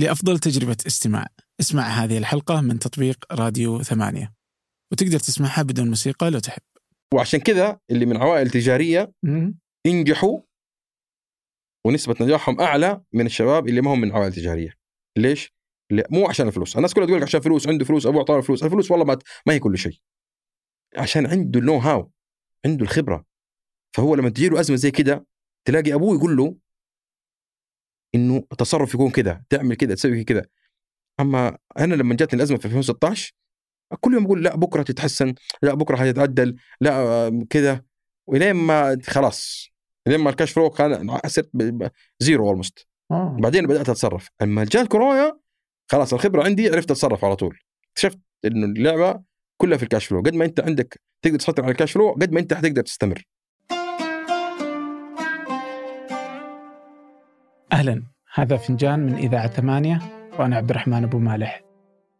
لأفضل تجربة استماع. اسمع هذه الحلقة من تطبيق راديو ثمانية. وتقدر تسمعها بدون موسيقى لو تحب. وعشان كذا اللي من عوائل تجارية ينجحوا ونسبة نجاحهم أعلى من الشباب اللي ما هم من عوائل تجارية. ليش؟ لا مو عشان الفلوس الناس كلها تقول لك عشان فلوس عنده فلوس أبوه اعطاه فلوس. الفلوس والله ما ما هي كل شيء. عشان عنده النو هاو عنده الخبرة. فهو لما تجي له أزمة زي كده تلاقي أبوه يقول له إنه التصرف يكون كذا تعمل كذا تسوي كذا أما أنا لما جاتني الأزمة في 2016 كل يوم أقول لا بكرة تتحسن لا بكرة حيتعدل لا كذا ولين ما خلاص لين ما ال cash flow كان صرت zero almost آه. بعدين بدأت أتصرف. أما جاء الكورونا خلاص الخبرة عندي عرفت أتصرف على طول. اكتشفت إنه اللعبة كلها في ال cash flow. قد ما أنت عندك تقدر تسيطر على ال cash flow قد ما أنت حتقدر تستمر. أهلا. هذا فنجان من إذاعة ثمانية وأنا عبد الرحمن أبو مالح.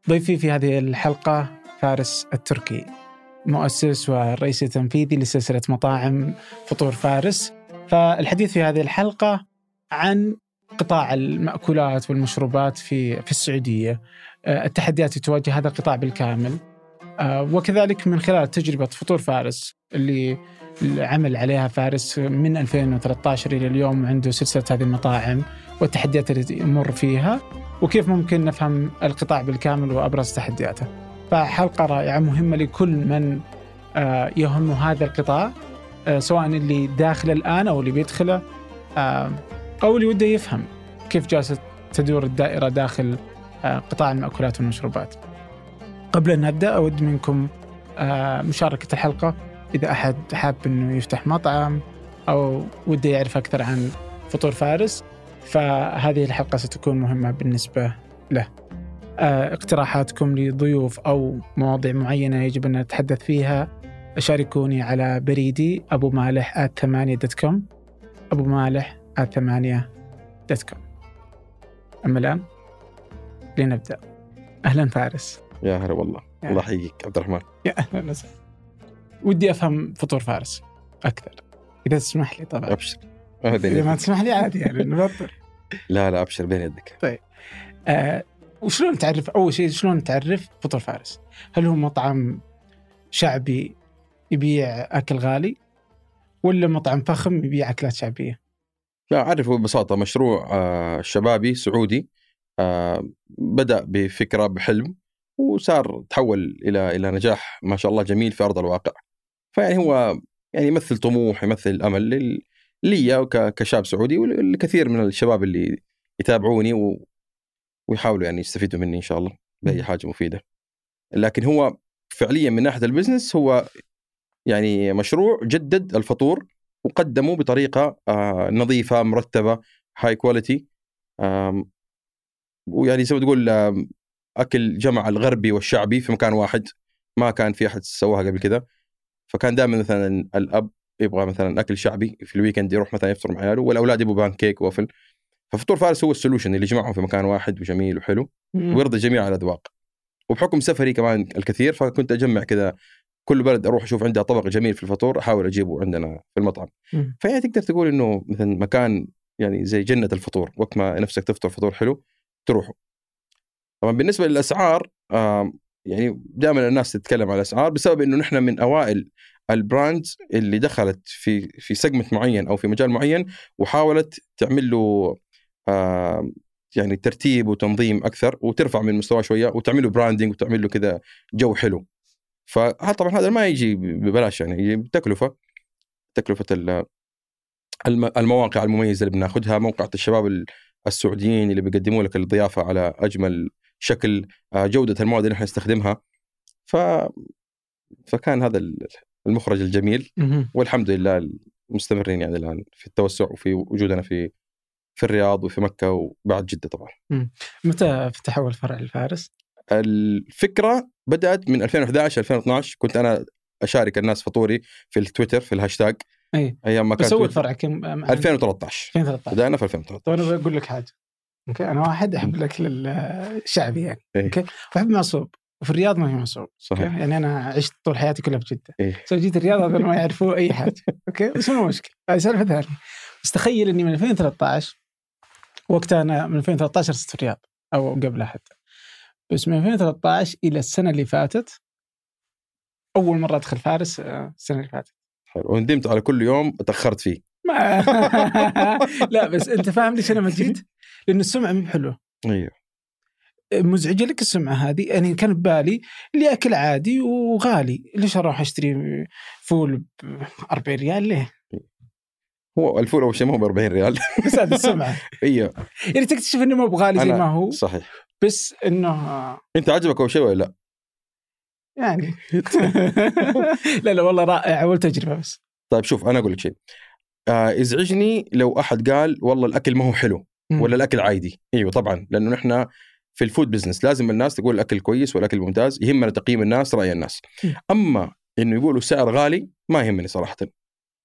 ضيفي في هذه الحلقة فارس التركي مؤسس والرئيس التنفيذي لسلسلة مطاعم فطور فارس. فالحديث في هذه الحلقة عن قطاع المأكولات والمشروبات في في السعودية. آه، التحديات اللي تواجه هذا القطاع بالكامل. آه، وكذلك من خلال تجربة فطور فارس اللي عمل عليها فارس من 2013 إلى اليوم عنده سلسلة هذه المطاعم والتحديات اللي يمر فيها وكيف ممكن نفهم القطاع بالكامل وأبرز تحدياته. فحلقة رائعة مهمة لكل من آه، يهم هذا القطاع آه، سواء اللي داخل الآن أو اللي بيدخله آه، أو اللي وده يفهم كيف جالسة تدور الدائرة داخل قطاع المأكولات والمشروبات. قبل أن نبدأ أود منكم مشاركة الحلقة إذا أحد حاب أنه يفتح مطعم أو وده يعرف أكثر عن فطور فارس فهذه الحلقة ستكون مهمة بالنسبة له. آه، اقتراحاتكم لضيوف أو مواضيع معينة يجب أن نتحدث فيها شاركوني على بريدي أبو مالح at ثمانية dot com أبو مالح at ثمانية dot com أما الآن لنبدأ. أهلا فارس. يا هلا والله. الله يحييك عبد الرحمن. يا أهلا وسهلا. ودي أفهم فطور فارس أكثر. إذا تسمح لي طبعا. أبشر. إذا ما. تسمح لي عادي يعني نبطل لا لا أبشر بين يدك. آه وشلون تعرف أول شيء شلون تعرف فطور فارس؟ هل هو مطعم شعبي يبيع أكل غالي ولا مطعم فخم يبيع أكلات شعبية؟ لا اعرفه ببساطة. مشروع آه، شبابي سعودي آه، بدأ بفكرة بحلم وصار تحول إلى إلى نجاح ما شاء الله جميل في أرض الواقع. فيعني هو يعني يمثل طموح يمثل أمل لل- لي كشاب سعودي ولكثير من الشباب اللي يتابعوني و... ويحاولوا يعني يستفيدوا مني إن شاء الله بأي. حاجة مفيدة لكن هو فعليا من ناحية البزنس هو يعني مشروع جدد الفطور وقدمه بطريقة آه، نظيفة مرتبة high quality ويعني زي ما تقول أكل جمع الغربي والشعبي في مكان واحد ما كان في أحد سواها قبل كذا فكان دائما مثلا الأب يبغى مثلا أكل شعبي في ال weekend يروح مثلا يفطر مع عياله والأولاد يبغوا pancake و waffle. ففطور فارس هو ال solution اللي يجمعهم في مكان واحد وجميل وحلو ويرضي جميع الأذواق. وبحكم سفري كمان الكثير فكنت أجمع كذا كل بلد أروح أشوف عندها طبق جميل في الفطور أحاول أجيبه عندنا في المطعم. فيعني تقدر تقول إنه مثلا مكان يعني زي جنة الفطور وقت ما نفسك تفطر فطور حلو تروحوا طبعا بالنسبة للأسعار يعني دائما الناس تتكلم على الأسعار بسبب إنه نحن من أوائل ال brands اللي دخلت في في segment معين أو في مجال معين وحاولت تعمل له آم، يعني ترتيب وتنظيم أكثر وترفع من مستواه شوية وتعمل له branding وتعمل له كذا جو حلو. فطبعا هذا ما يجي ببلاش يعني يجي بتكلفة تكلفة ال- الم- المواقع المميزة اللي بناخذها موقع الشباب ال- السعوديين اللي بيقدموا لك الضيافة على أجمل شكل آه، جودة المواد اللي إحنا نستخدمها. ف فكان هذا ال- المخرج الجميل. والحمد لله مستمرين يعني الآن في التوسع وفي وجودنا في في الرياض وفي مكة وبعد جدة طبعا. متى فتح اول فرع لفارس؟ الفكرة بدأت من 2011 2012 كنت أنا أشارك الناس فطوري في التويتر في الهاشتاج. أي. أيام ما كان بس اول. فرع كم؟ 2013 2013 بدأنا في 2013 طيب أنا بقول لك حاجة. أوكي؟ أنا واحد أحب الأكل الشعبي يعني إيه. أوكي؟ وأحب معصوب وفي الرياض ما في معصوب صحيح. يعني أنا عشت طول حياتي كلها بجدة. إيه. so جيت الرياض هذول ما يعرفوا أي حاجة أوكي؟ بس مو مشكلة. هذه سالفة ثانية. بس تخيل إني من 2013 وقتها أنا من 2013 صرت في الرياض أو قبلها حتى. بس من 2013 إلى السنة اللي فاتت أول مرة أدخل فارس آه، السنة اللي فاتت. حلو. وندمت على كل يوم تأخرت فيه. ما لا بس أنت فاهم ليش أنا ما جيت؟ لأن السمعة مو بحلوه أيوه. مزعجة لك السمعة هذه؟ يعني كان ببالي اللي اكل عادي وغالي. ليش أروح أشتري فول ب 40 ريال ليه؟ هو الفول أول شيء ما هو ب 40 ريال. بس هذه السمعة. أيوه. يعني تكتشف إنه مو بغالي زي ما هو صحيح. بس إنه أنت عجبك أول شيء ولا لا؟ يعني لا لا والله رائع أول تجربة بس. طيب شوف أنا أقول لك شيء. آه ازعجني لو أحد قال والله الأكل ما هو حلو ولا الأكل عادي. أيوه طبعا لأنه نحن في ال food business لازم الناس تقول الأكل كويس والأكل ممتاز يهمنا تقييم الناس رأي الناس. أما إنه يقولوا سعر غالي ما يهمني صراحة.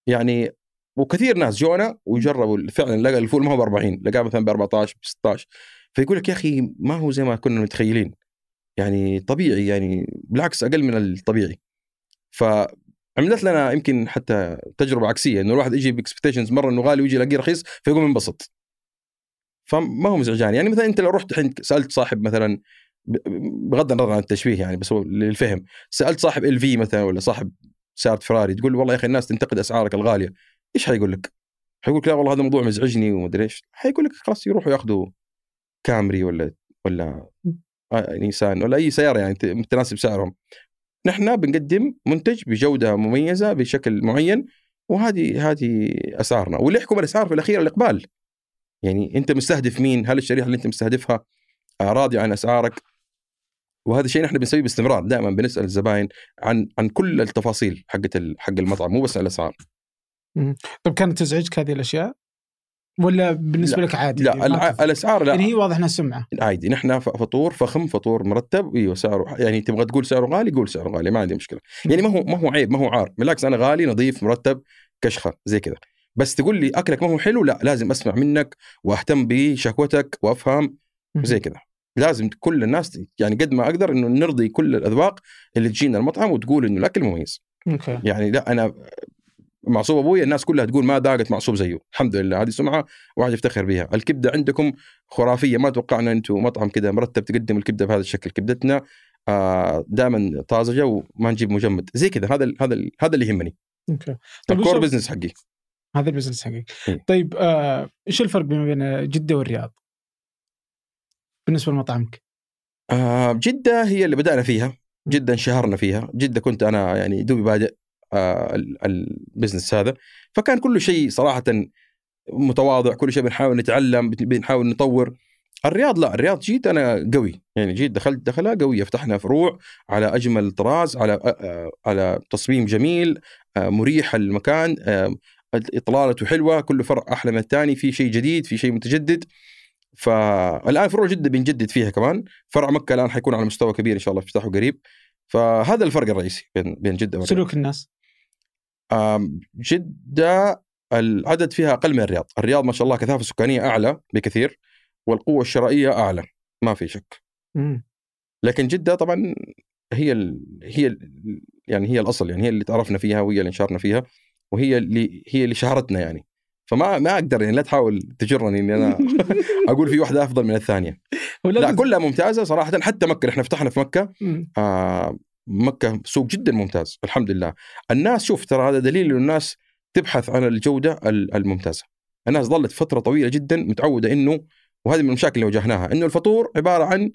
يعني وكثير ناس جونا وجربوا فعلا لقى الفول ما هو ب 40 لقاه مثلا ب 14 ب 16 فيقول لك يا أخي ما هو زي ما كنا متخيلين. يعني طبيعي يعني بالعكس أقل من الطبيعي. فعملت لنا يمكن حتى تجربة عكسية إنه الواحد يجي ب expectations مرة إنه غالي ويجي يلاقيه رخيص فيقوم ينبسط. فما هو مزعجان يعني مثلا أنت لو رحت الحين سألت صاحب مثلا بغض النظر عن التشبيه يعني بس هو للفهم سألت صاحب ال في مثلا ولا صاحب سيارة فراري تقول له والله يا أخي الناس تنتقد أسعارك الغالية إيش حيقول لك؟ حيقول لك لا والله هذا الموضوع مزعجني ومدري إيش. حيقول لك خلاص يروحوا ياخذوا كامري ولا ولا آه، نيسان ولا أي سيارة يعني تناسب سعرهم. نحن بنقدم منتج بجودة مميزة بشكل معين وهذه هذه أسعارنا. واللي يحكم الأسعار في الأخير الإقبال. يعني أنت مستهدف مين؟ هل الشريحة اللي أنت مستهدفها راضية عن أسعارك؟ وهذا الشيء نحن بنسويه باستمرار. دائما بنسأل الزباين عن عن كل التفاصيل حقت حق المطعم مو بس الأسعار. طب كانت تزعجك هذه الأشياء؟ ولا بالنسبة لك عادي؟ لا؟ الأسعار لا. يعني هي واضح إنها سمعة. عادي نحن فطور فخم فطور مرتب. أيوه سعره يعني تبغى تقول سعره غالي قول سعره غالي ما عندي مشكلة. يعني ما هو ما هو عيب ما هو عار. بالعكس أنا غالي نظيف مرتب كشخة زي كذا. بس تقول لي أكلك ما هو حلو لا لازم أسمع منك وأهتم بشكوتك وافهم زي كذا. لازم كل الناس يعني قد ما أقدر إنه نرضي كل الأذواق اللي تجينا المطعم وتقول إنه الأكل مميز. أوكي. يعني لا أنا معصوب أبوي الناس كلها تقول ما ذاقت معصوب زيه. الحمد لله. هذه سمعة واحد يفتخر بها. الكبدة عندكم خرافية. ما توقعنا أنتم مطعم كذا مرتب تقدم الكبدة بهذا الشكل. كبدتنا آه دائما طازجة وما نجيب مجمد. زي كذا. هذا ال- هذا ال- هذا اللي يهمني. okay. طيب ال core business حقي. هذا ال business حقك. إيه. طيب آه، إيش الفرق بين جدة والرياض؟ بالنسبة لمطعمك. آه جدة هي اللي بدأنا فيها. جدة انشهرنا فيها. جدة كنت أنا يعني دوبي بادئ آه ال business هذا. فكان كل شيء صراحة متواضع كل شيء بنحاول نتعلم بنحاول نطور. الرياض لا الرياض جيت أنا قوي. يعني جيت دخلت دخلة قوية. فتحنا فروع على أجمل طراز على آه، آه، على تصميم جميل آه، مريح المكان آه، إطلالته حلوة كل فرع أحلى من الثاني في شيء جديد في شيء متجدد. فالان فروع جدة بنجدد فيها كمان. فرع مكة الآن حيكون على مستوى كبير إن شاء الله افتتاحه قريب. فهذا الفرق الرئيسي بين بين جدة سلوك الناس. جدة العدد فيها أقل من الرياض. الرياض ما شاء الله كثافة سكانية أعلى بكثير والقوة الشرائية أعلى ما في شك. لكن جدة طبعا هي ال هي ال يعني هي الأصل يعني هي اللي تعرفنا فيها وهي اللي انشارنا فيها وهي اللي هي اللي شهرتنا يعني. فما ما أقدر يعني لا تحاول تجرني إني أنا أقول في واحدة أفضل من الثانية. لا كلها ممتازة صراحة حتى مكة إحنا فتحنا في مكة. آه مكة سوق جدا ممتاز الحمد لله الناس شوف ترى هذا دليل إنه الناس تبحث عن الجودة ال- الممتازة. الناس ظلت فترة طويلة جدا متعودة إنه وهذه من المشاكل اللي واجهناها إنه الفطور عبارة عن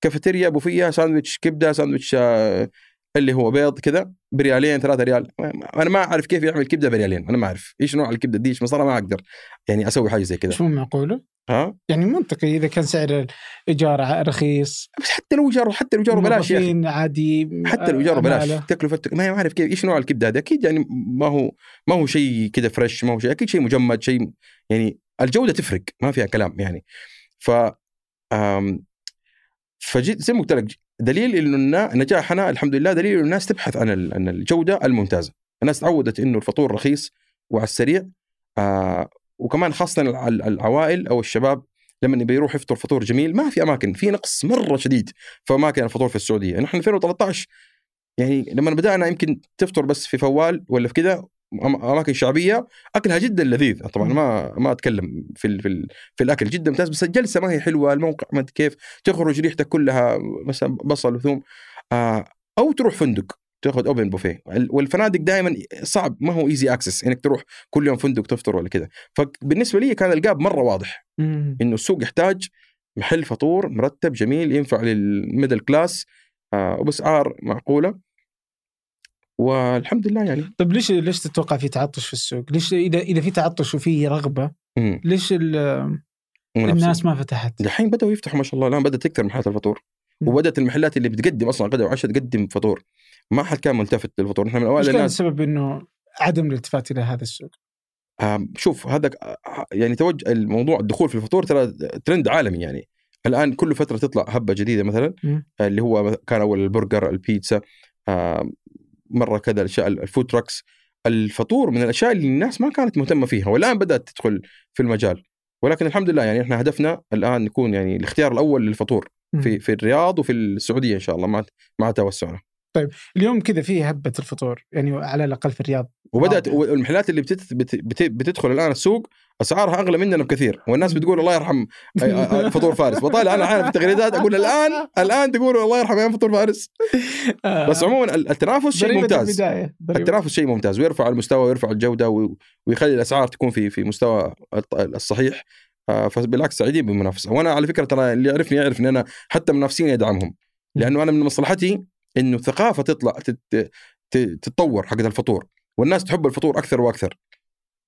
كافيتيريا بوفيه ساندويتش كبدة ساندويتش آه اللي هو بيض كذا بريالين ثلاثة ريال. أنا ما أعرف كيف يعمل كبدة بريالين أنا ما أعرف. إيش نوع الكبدة دي؟ إيش مصدرها ما أقدر. يعني أسوي حاجة زي كذا مش مو معقوله؟ ها؟ يعني منطقي إذا كان سعر الإيجار رخيص. بس حتى لو إيجار حتى لو إيجار بلاش موظفين عادي حتى لو جاره بلاش عمالة. تكلفة ما عارف كيف إيش نوع الكبدة هذا أكيد يعني ما هو ما هو شيء كذا فريش ما هو شيء أكيد شيء مجمد شيء يعني الجودة تفرق ما فيها كلام يعني. ف فجيت زي ما قلت لك دليل إنه نجاحنا الحمد لله دليل إنه الناس تبحث عن عن الجودة الممتازة. الناس تعودت إنه الفطور رخيص وعلى السريع آه وكمان خاصة الع- العوائل أو الشباب لما يبي يروح يفطر فطور جميل ما في أماكن في نقص مرة شديد في أماكن الفطور في السعودية. نحن 2013 يعني لما بدأنا يمكن تفطر بس في فوال ولا في كذا أماكن شعبية أكلها جدا لذيذ. طبعا. ما ما أتكلم في ال في, ال في الأكل جدا ممتاز بس الجلسة ما هي حلوة الموقع ما كيف. تخرج ريحتك كلها مثلا بصل وثوم آه أو تروح فندق تاخذ open buffet والفنادق دائما صعب ما هو easy access إنك تروح كل يوم فندق تفطر ولا كذا. فبالنسبة لي كان ال gap مرة واضح. إنه السوق يحتاج محل فطور مرتب جميل ينفع لل middle class آه وبأسعار معقولة. والحمد لله يعني طيب ليش ليش تتوقع في تعطش في السوق؟ ليش اذا إذا في تعطش وفي رغبة مم. ليش. الناس ما فتحت؟ دحين بدأوا يفتحوا ما شاء الله الآن بدأت تكثر محلات الفطور مم. وبدأت المحلات اللي بتقدم أصلا غدا وعشاء تقدم فطور ما حد كان ملتفت للفطور نحن من كان الناس السبب إنه عدم الالتفات إلى هذا السوق؟ شوف هذا يعني توجه الموضوع الدخول في الفطور ترى ترند عالمي يعني الآن كل فترة تطلع هبة جديدة مثلا مم. اللي هو كان أول البرجر البيتزا مرة كذا الأشياء ال food trucks الفطور من الأشياء اللي الناس ما كانت مهتمة فيها والآن بدأت تدخل في المجال ولكن الحمد لله يعني إحنا هدفنا الآن نكون يعني الاختيار الأول للفطور. في في الرياض وفي السعودية إن شاء الله مع مع توسعنا اليوم كذا في هبة الفطور يعني على الأقل في الرياض. وبدأت. والمحلات اللي بتت بت بت بتدخل الآن السوق أسعارها أغلى مننا بكثير والناس بتقول الله يرحم فطور فارس. بطالع أنا أحيانا في التغريدات أقول الآن الآن تقولوا الله يرحم أيام فطور فارس. بس عموما ال- التنافس شيء ممتاز. التنافس شيء ممتاز ويرفع المستوى ويرفع الجودة وي- ويخلي الأسعار تكون في في مستوى الصحيح. آه، فبالعكس سعيدين بالمنافسة. وأنا على فكرة ترى اللي يعرفني يعرف إن أنا حتى منافسين يدعمهم لأنه أنا من مصلحتي إنه الثقافه تطلع تتطور حقت الفطور والناس تحب الفطور أكثر وأكثر.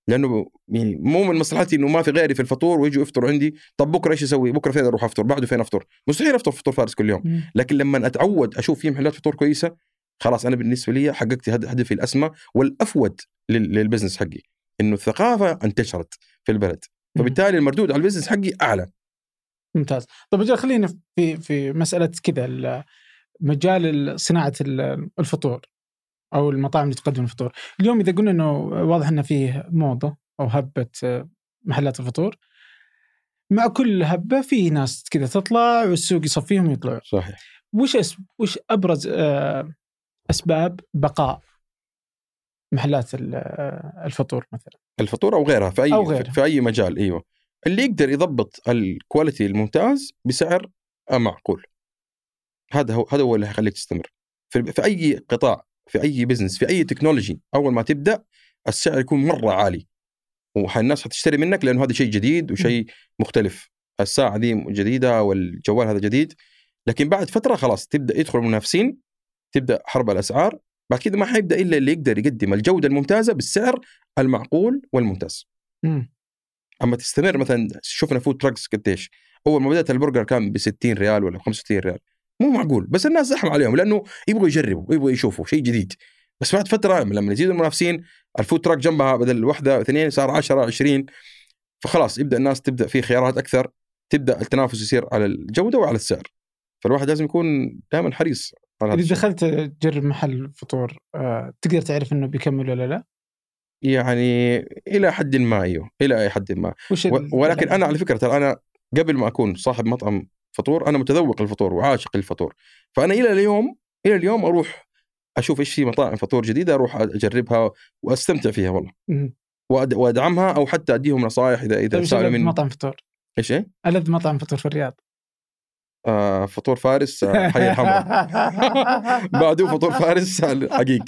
لأنه يعني مو من مصلحتي إنه ما في غيري في الفطور ويجوا يفطروا عندي طب بكرة إيش أسوي؟ بكرة فين أروح أفطر؟ بعده فين أفطر؟ مستحيل أفطر فطور فارس كل يوم. مم. لكن لما أتعود أشوف في محلات فطور كويسة خلاص أنا بالنسبة لي حققت هد- هدفي الأسمى والأفود لل- لل business حقي إنه الثقافة انتشرت في البلد. فبالتالي المردود على ال business حقي أعلى. ممتاز. طيب أجل خلينا في في مسألة كذا مجال ال- صناعة ال- الفطور أو المطاعم اللي تقدم الفطور. اليوم إذا قلنا إنه واضح إنه فيه موضة أو هبة آه، محلات الفطور مع كل هبة في ناس كذا تطلع والسوق يصفيهم ويطلعوا صحيح. وش أس... وش أبرز آه، أسباب بقاء محلات آه، الفطور مثلا؟ الفطور أو غيرها في اي أو غيرها. في أي مجال أيوه. اللي يقدر يضبط ال quality الممتاز بسعر معقول هذا هو هذا هو اللي حيخليك تستمر. في, في أي قطاع في أي business في أي technology أول ما تبدأ السعر يكون مرة عالي. والناس حتشتري منك لأنه هذا شيء جديد وشيء مختلف. الساعة دي جديدة والجوال هذا جديد. لكن بعد فترة خلاص تبدأ يدخل المنافسين تبدأ حرب الأسعار. بعد كذا ما حيبقى إلا اللي يقدر يقدم الجودة الممتازة بالسعر المعقول والممتاز. مم. أما تستمر مثلا شفنا food trucks قديش. أول ما بدأت البرجر كان ب 60 ريال ولا ب 65 ريال. مو معقول بس الناس زحموا عليهم لأنه يبغوا يجربوا يبغوا يشوفوا شيء جديد بس بعد فترة لما يزيدوا المنافسين ال food truck جنبها بدل واحدة اثنين صار 10 20 فخلاص يبدأ الناس تبدأ في خيارات أكثر تبدأ التنافس يصير على الجودة وعلى السعر فالواحد لازم يكون دائما حريص على إذا. دخلت تجرب محل فطور آه، تقدر تعرف إنه بيكمل ولا لا؟ يعني إلى حد ما أيوه إلى أي حد ما و- ولكن أنا على فكرة ترى أنا قبل ما أكون صاحب مطعم فطور أنا متذوق الفطور وعاشق الفطور. فأنا إلى اليوم إلى اليوم أروح أشوف إيش في مطاعم فطور جديدة أروح أجربها وأستمتع فيها والله. وأدعمها أو حتى أديهم نصائح إذا إذا طيب سالوا مني. مطعم فطور؟ إيش إيه؟ ألذ مطعم فطور في الرياض. آه فطور فارس آه حي الحمراء بعده فطور فارس حقيق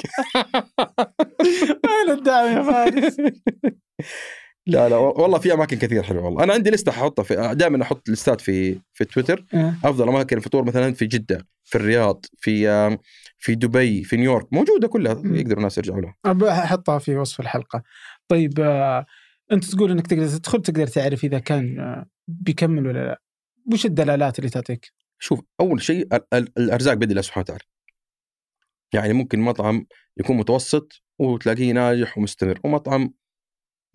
وين الدعم يا فارس؟ لا لا والله في أماكن كثير حلوة والله أنا عندي لستة حاطها في دائما أحط لستات في في تويتر آه. أفضل أماكن الفطور مثلا في جدة في الرياض في في دبي في نيويورك موجودة كلها. يقدروا الناس يرجعوا لها أحطها في وصف الحلقة. طيب آه، أنت تقول إنك تقدر تدخل تقدر تعرف إذا كان آه، بيكمل ولا لا. وش الدلالات اللي تعطيك؟ شوف أول شيء ال- ال- الأرزاق بيد الله سبحانه وتعالى يعني ممكن مطعم يكون متوسط وتلاقيه ناجح ومستمر ومطعم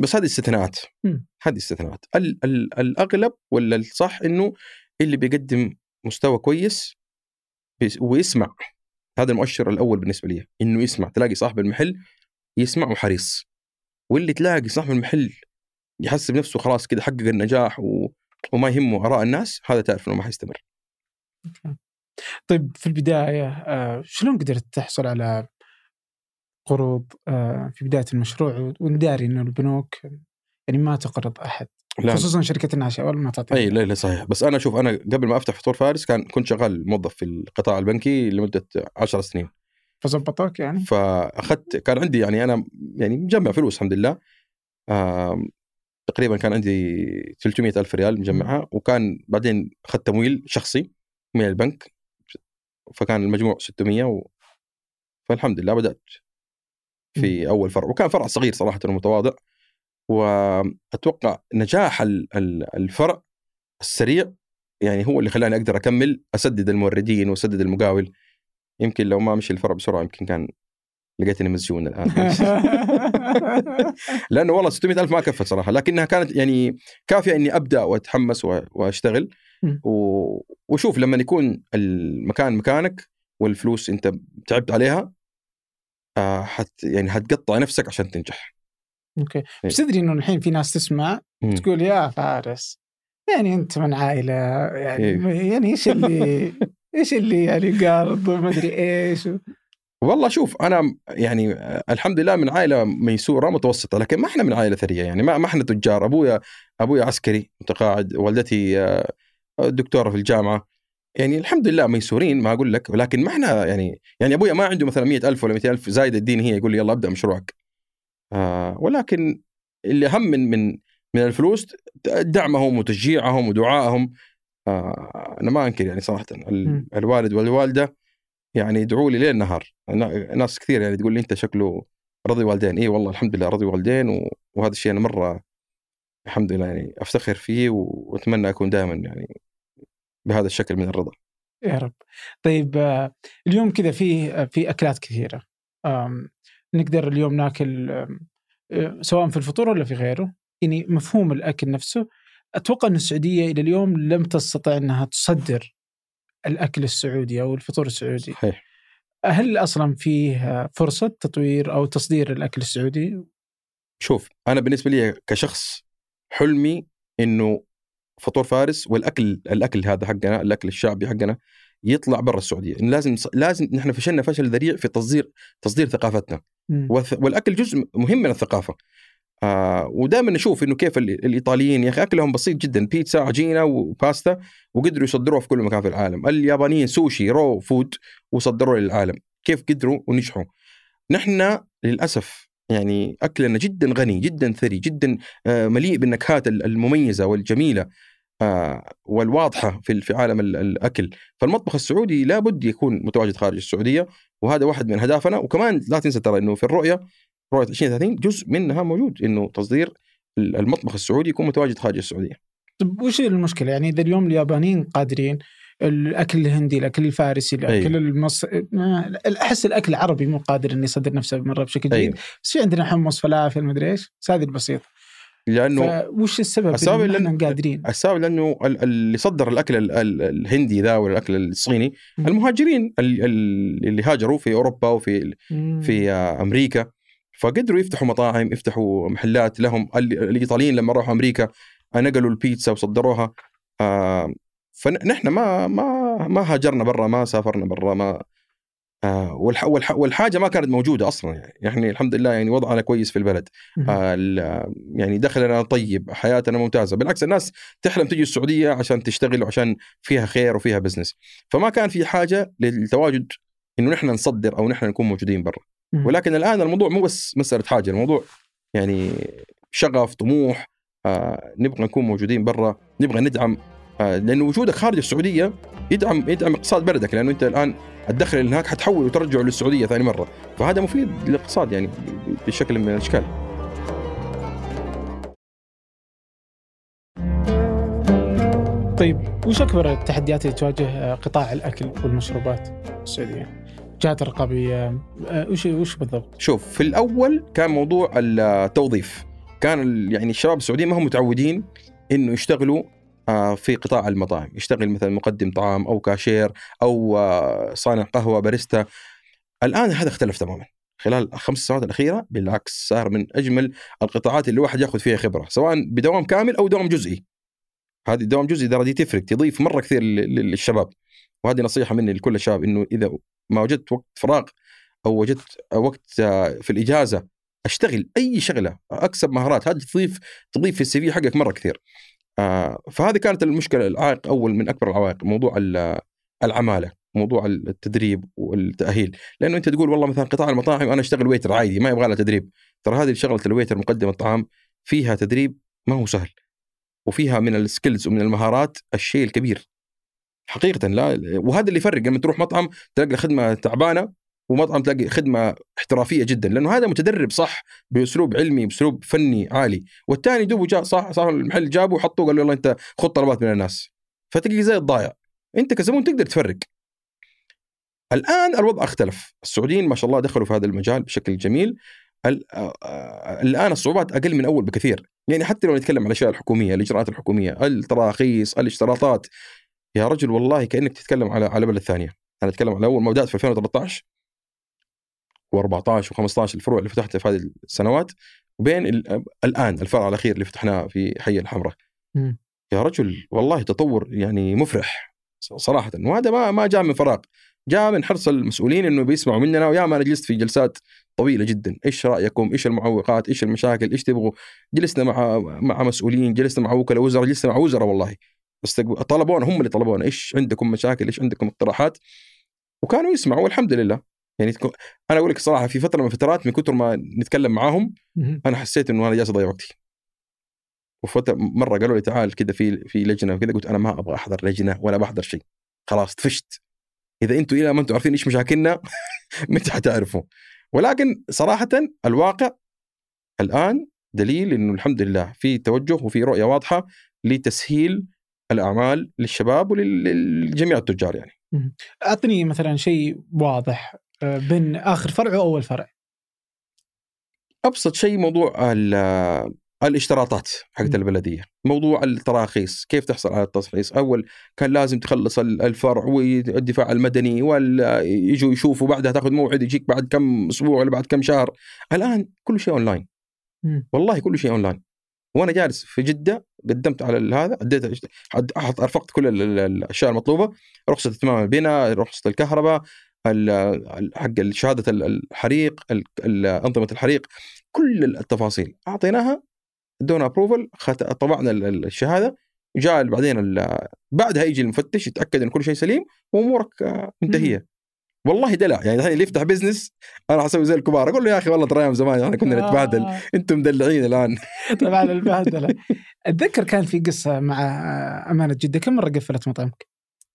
بس هذه استثناءات. هذه استثناءات. ال- ال- الأغلب ولا الصح إنه اللي بيقدم مستوى كويس ويسمع. هذا المؤشر الأول بالنسبة لي. إنه يسمع. تلاقي صاحب المحل يسمع وحريص. واللي تلاقي صاحب المحل يحسب نفسه خلاص كذا حقق النجاح و... وما يهمه آراء الناس هذا تعرف إنه ما حيستمر. طيب في البداية آه، شلون قدرت تحصل على قروض آه، في بداية المشروع ونداري إنه البنوك يعني ما تقرض أحد. لا. خصوصا شركة الناشئه ولا ما تعطي إي لا لا صحيح. بس أنا شوف أنا قبل ما أفتح فطور فارس كان كنت شغال موظف في القطاع البنكي لمدة 10 سنين. فظبطوك يعني؟ فأخذت كان عندي يعني أنا يعني مجمع فلوس الحمد لله. آم، تقريبا كان عندي 300 ألف ريال مجمعها وكان بعدين أخذت تمويل شخصي من البنك فكان المجموع 600 و... فالحمد لله بدأت. في أول فرع وكان فرع صغير صراحة ومتواضع. وأتوقع نجاح ال- ال- الفرع السريع يعني هو اللي خلاني أقدر أكمل أسدد الموردين وأسدد المقاول. يمكن لو ما مشي الفرع بسرعة يمكن كان لقيتني مسجون الآن. لأنه والله 600 ألف ما كفت صراحة لكنها كانت يعني كافية إني أبدأ وأتحمس وأشتغل. وشوف لما يكون المكان مكانك والفلوس أنت تعبت عليها حت يعني حتقطع نفسك عشان تنجح. أوكي. بس تدري إنه الحين في ناس تسمع. تقول يا فارس يعني أنت من عائلة يعني إيه. يعني إيش اللي إيش اللي يعني قارض وما أدري إيش و- والله شوف أنا يعني آه، الحمد لله من عائلة ميسورة متوسطة لكن ما إحنا من عائلة ثرية يعني ما ما إحنا تجار. ابويا أبويا عسكري متقاعد والدتي آه، دكتورة في الجامعة. يعني الحمد لله ميسورين ما أقول لك. ولكن ما إحنا يعني يعني أبويا ما عنده مثلا 100000 ولا 200000 زايد الدين هي يقول لي يلا أبدأ مشروعك. آه ولكن اللي اهم من من من الفلوس دعمهم وتشجيعهم ودعائهم. آه أنا ما أنكر يعني صراحة. الوالد والوالدة يعني يدعوا لي ليل نهار. نا- ناس كثير يعني تقول لي أنت شكله رضي والدين. إي والله الحمد لله رضي والدين وهذا الشيء أنا مرة الحمد لله يعني أفتخر فيه وأتمنى أكون دائما يعني بهذا الشكل من الرضا. يا رب. طيب آه، اليوم كذا في آه، في أكلات كثيرة. نقدر اليوم ناكل آه، سواء في الفطور ولا في غيره. يعني مفهوم الأكل نفسه. أتوقع أن السعودية إلى اليوم لم تستطع أنها تصدر الأكل السعودي أو الفطور السعودي. صحيح. هل أصلا فيه فرصة تطوير أو تصدير الأكل السعودي؟ شوف أنا بالنسبة لي كشخص حلمي إنه فطور فارس والأكل الأكل هذا حقنا الأكل الشعبي حقنا يطلع برا السعودية. لازم لازم نحن فشلنا فشل ذريع في تصدير تصدير ثقافتنا. والث- والأكل جزء مهم من الثقافة. آه ودائما نشوف إنه كيف ال- الإيطاليين يا أخي أكلهم بسيط جدا بيتزا عجينة وباستا وقدروا يصدروها في كل مكان في العالم. اليابانيين سوشي raw food وصدروه للعالم. كيف قدروا ونجحوا. نحن للأسف يعني أكلنا جدا غني جدا ثري جدا آه، مليء بالنكهات ال- المميزة والجميلة آه، والواضحة في في عالم ال- الأكل. فالمطبخ السعودي لابد يكون متواجد خارج السعودية وهذا واحد من اهدافنا وكمان لا تنسى ترى إنه في الرؤية رؤية 2030 جزء منها موجود إنه تصدير ال- المطبخ السعودي يكون متواجد خارج السعودية. طيب وش المشكلة؟ يعني إذا اليوم اليابانيين قادرين الأكل الهندي الأكل الفارسي الأكل أيوه. المص... ما- أحس الأكل العربي مو قادر إنه يصدر نفسه مرة بشكل جيد أيوه بس في عندنا حمص فلافل مدري إيش بس هذه البسيطه لأنه فوش السبب السبب لأن- قادرين السبب لأنه ال- اللي صدر الأكل ال- ال- الهندي ذا ولا الأكل الصيني مم. المهاجرين ال- ال- اللي هاجروا في أوروبا وفي مم. في آه، أمريكا فقدروا يفتحوا مطاعم يفتحوا محلات لهم ال- الإيطاليين لما راحوا أمريكا نقلوا البيتزا وصدروها آه، فنحن ما ما ما هاجرنا برا ما سافرنا برا ما آه، والح والح والحاجة ما كانت موجودة أصلا يعني, يعني الحمد لله يعني وضعنا كويس في البلد. آه، يعني دخلنا طيب حياتنا ممتازة بالعكس الناس تحلم تجي السعودية عشان تشتغل وعشان فيها خير وفيها بزنس فما كان في حاجة للتواجد إنه نحن نصدر أو نحن نكون موجودين برا. ولكن الآن الموضوع مو بس مسألة حاجة الموضوع يعني شغف طموح آه نبغى نكون موجودين برا نبغى ندعم لأنه وجودك خارج السعودية يدعم يدعم اقتصاد بلدك لأنه أنت الآن الدخل اللي هناك حتحول وترجعه للسعودية ثاني مرة فهذا مفيد للاقتصاد يعني بشكل من الأشكال طيب وش أكبر التحديات اللي تواجه آه، قطاع الأكل والمشروبات في السعودية؟ جهات رقابيه آه، وش وش بالضبط؟ شوف في الأول كان موضوع التوظيف كان يعني الشباب السعوديين ما هم متعودين إنه يشتغلوا في قطاع المطاعم. يشتغل مثلا مقدم طعام أو كاشير أو آه، صانع قهوة باريستا. الآن هذا اختلف تماما. خلال الخمس سنوات الأخيرة بالعكس صار من أجمل القطاعات اللي الواحد يأخذ فيها خبرة سواء بدوام كامل أو دوام جزئي. هذه دوام جزئي ترى دي تفرق تضيف مرة كثير لل- لل- للشباب. وهذه نصيحة مني لكل الشباب إنه إذا ما وجدت وقت فراغ أو وجدت وقت آه، في الإجازة أشتغل أي شغلة أكسب مهارات. هذه تضيف تضيف في السي في حقك مرة كثير. آه، فهذه كانت المشكلة العائق أول من أكبر العوائق موضوع العمالة موضوع التدريب والتأهيل. لأنه أنت تقول والله مثلا قطاع المطاعم أنا أشتغل waiter عادي ما يبغى لها تدريب. ترى هذه شغله ال waiter مقدم الطعام فيها تدريب ما هو سهل وفيها من ال skills ومن المهارات الشيء الكبير. حقيقه لا وهذا اللي يفرق. لما تروح مطعم تلاقي خدمة تعبانة ومطعم تلاقي خدمة احترافية جدا لأنه هذا متدرب صح بأسلوب علمي بأسلوب فني عالي. والثاني دوبه جاء صح صار المحل جابه وحطوه قال له يلا أنت خذ طلبات من الناس. فتلقي زي الضايع. أنت كزبون تقدر تفرق. الآن الوضع اختلف. السعوديين ما شاء الله دخلوا في هذا المجال بشكل جميل. الآن الصعوبات أقل من أول بكثير. يعني حتى لو نتكلم عن الأشياء الحكومية الإجراءات الحكومية التراخيص الاشتراطات. يا رجل والله كأنك تتكلم على على بلد ثانية. أنا أتكلم على أول ما بدات في 2013 و14 و15 الفروع اللي فتحتها في هذه السنوات وبين الآن الفرع الأخير اللي فتحناه في حي الحمراء. يا رجل والله تطور يعني مفرح صراحة. وهذا ما ما جاء من فراغ جاء من حرص المسؤولين إنه بيسمعوا مننا ويا ما أنا جلست في جلسات طويلة جدا. إيش رأيكم؟ إيش المعوقات؟ إيش المشاكل؟ إيش تبغوا؟ جلسنا مع مع مسؤولين جلسنا مع وكلاء وزراء جلسنا مع وزراء والله. طلبونا هم اللي طلبونا. إيش عندكم مشاكل؟ إيش عندكم اقتراحات؟ وكانوا يسمعوا والحمد لله. يعني أنا أقول لك الصراحة في فترة من الفترات من كثر ما نتكلم معاهم أنا حسيت إنه أنا جالس أضيع وقتي. وفتره مرة قالوا لي تعال كذا في في لجنة وكذا قلت أنا ما أبغى أحضر لجنة ولا بحضر شيء. خلاص طفشت. إذا أنتم إلى ما أنتم عارفين إيش مشاكلنا متى حتعرفوا ولكن صراحة الواقع الآن دليل إنه الحمد لله في توجه وفي رؤية واضحة لتسهيل الأعمال للشباب ولجميع التجار يعني. أعطني مثلا شيء واضح. بين آخر فرع واول فرع. أبسط شيء موضوع الاشتراطات حقت البلدية، موضوع التراخيص، كيف تحصل على الترخيص؟ أول كان لازم تخلص الفرع والدفاع المدني ولا يجوا يشوفوا بعدها تاخذ موعد يجيك بعد كم أسبوع ولا بعد كم شهر، الآن كل شيء أونلاين. والله كل شيء أونلاين. وأنا جالس في جدة قدمت على هذا اديت ارفقت كل الأشياء المطلوبة رخصة اتمام البناء رخصة الكهرباء حق شهادة الحريق أنظمة الحريق كل التفاصيل. أعطيناها ادونا approval طبعنا الشهادة جاء بعدين بعدها يجي المفتش يتأكد إن كل شيء سليم وأمورك منتهية. والله دلع يعني الحين اللي يفتح business أنا أسوي زي الكبار أقول له يا أخي والله ترى أيام زمان إحنا كنا آه. نتبادل أنتم مدلعين الآن. طبعا البهدله أتذكر كان في قصة مع أمانة جدة كم مرة قفلت مطعمك؟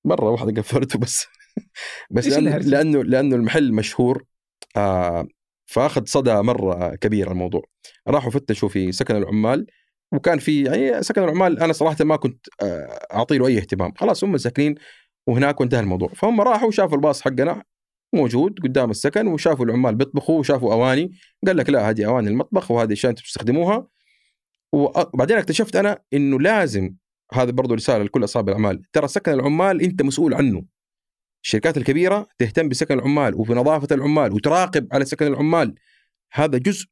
مرة واحدة قفلته بس. بس لأنه, لأنه لأنه المحل مشهور آه فأخذ صدى مرة كبير الموضوع. راحوا فتشوا في سكن العمال وكان في يعني سكن العمال أنا صراحة ما كنت آه، اعطي له أي اهتمام. خلاص هم ساكنين وهناك وانتهى الموضوع. فهم راحوا وشافوا الباص حقنا موجود قدام السكن وشافوا العمال بيطبخوا وشافوا أواني. قال لك لا هذه أواني المطبخ وهذه اشياء أنتم تستخدموها؟ وبعدين اكتشفت أنا إنه لازم هذا برضو رسالة لكل أصحاب الأعمال ترى سكن العمال أنت مسؤول عنه. الشركات الكبيرة تهتم بسكن العمال وبنظافه العمال وتراقب على سكن العمال. هذا جزء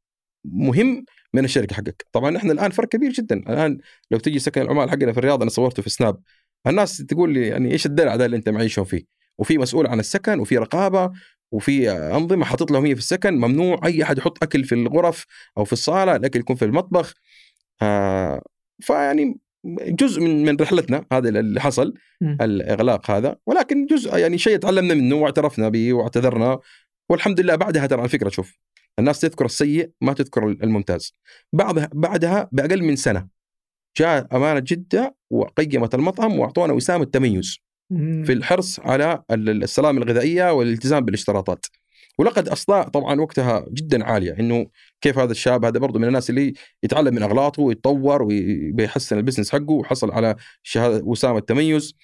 مهم من الشركة حقك. طبعا إحنا الآن فرق كبير جدا. الآن لو تجي سكن العمال حقنا في الرياض أنا صورته في سناب. الناس تقول لي يعني إيش الدلع ده اللي أنت معيشهم فيه؟ وفي مسؤول عن السكن وفي رقابة وفي أنظمة حاطط لهم هي في السكن ممنوع أي أحد يحط أكل في الغرف أو في الصالة الأكل يكون في المطبخ. آه فيعني جزء من من رحلتنا هذا اللي حصل م. الإغلاق هذا. ولكن جزء يعني شيء تعلمنا منه واعترفنا به واعتذرنا. والحمد لله بعدها ترى على فكرة شوف الناس تذكر السيء ما تذكر الممتاز. بعدها بعدها بأقل من سنة جاء أمانة جدة وقيمت المطعم وأعطونا وسام التميز في الحرص على السلامه الغذائية والالتزام بالاشتراطات. ولقد اصداء طبعا وقتها جدا عالية إنه كيف هذا الشاب هذا برضه من الناس اللي يتعلم من أغلاطه ويتطور ويحسن البزنس حقه وحصل على شهادة وسام التميز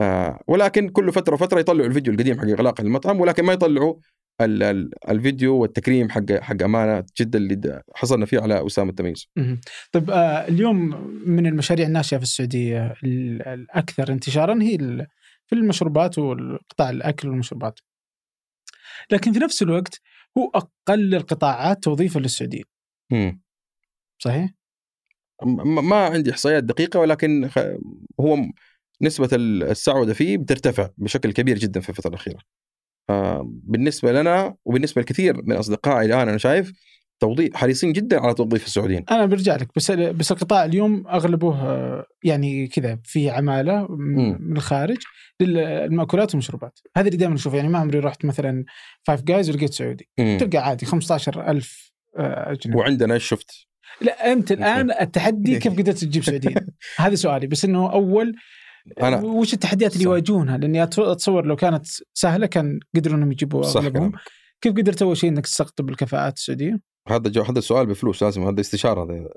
آه ولكن كل فترة وفترة يطلعوا الفيديو القديم حق إغلاق المطعم ولكن ما يطلعوا ال ال الفيديو والتكريم حق حق أمانة جدا اللي حصلنا فيه على وسام التميز. طيب آه اليوم من المشاريع الناشئة في السعودية الأكثر انتشارا هي في المشروبات والقطاع الأكل والمشروبات. لكن في نفس الوقت هو أقل القطاعات توظيفا للسعوديين. صحيح؟ ما عندي إحصائيات دقيقة ولكن هو نسبة السعودة فيه بترتفع بشكل كبير جدا في الفترة الأخيرة. آه، بالنسبة لنا وبالنسبة لكثير من أصدقائي الآن أنا شايف توظيف حريصين جدا على توظيف السعوديين أنا برجع لك بس بس القطاع اليوم أغلبه آه، يعني كذا في عمالة. من الخارج للمأكولات والمشروبات هذا اللي دائما نشوفه يعني ما عمري رحت مثلا فايف جايز ولقيت سعودي مم. تلقى عادي 15000 آه، أجنبي وعندنا شفت؟ لا أنت الآن التحدي كيف قدرت تجيب سعوديين هذا سؤالي بس إنه أول أنا- وش التحديات اللي. يواجهونها لأني أتصور لو كانت سهلة كان قدروا إنهم يجيبوا أغلبهم. كيف قدرت أول شيء إنك تستقطب الكفاءات السعودية؟ هذا جو هذا السؤال بفلوس لازم هذا استشارة. هذا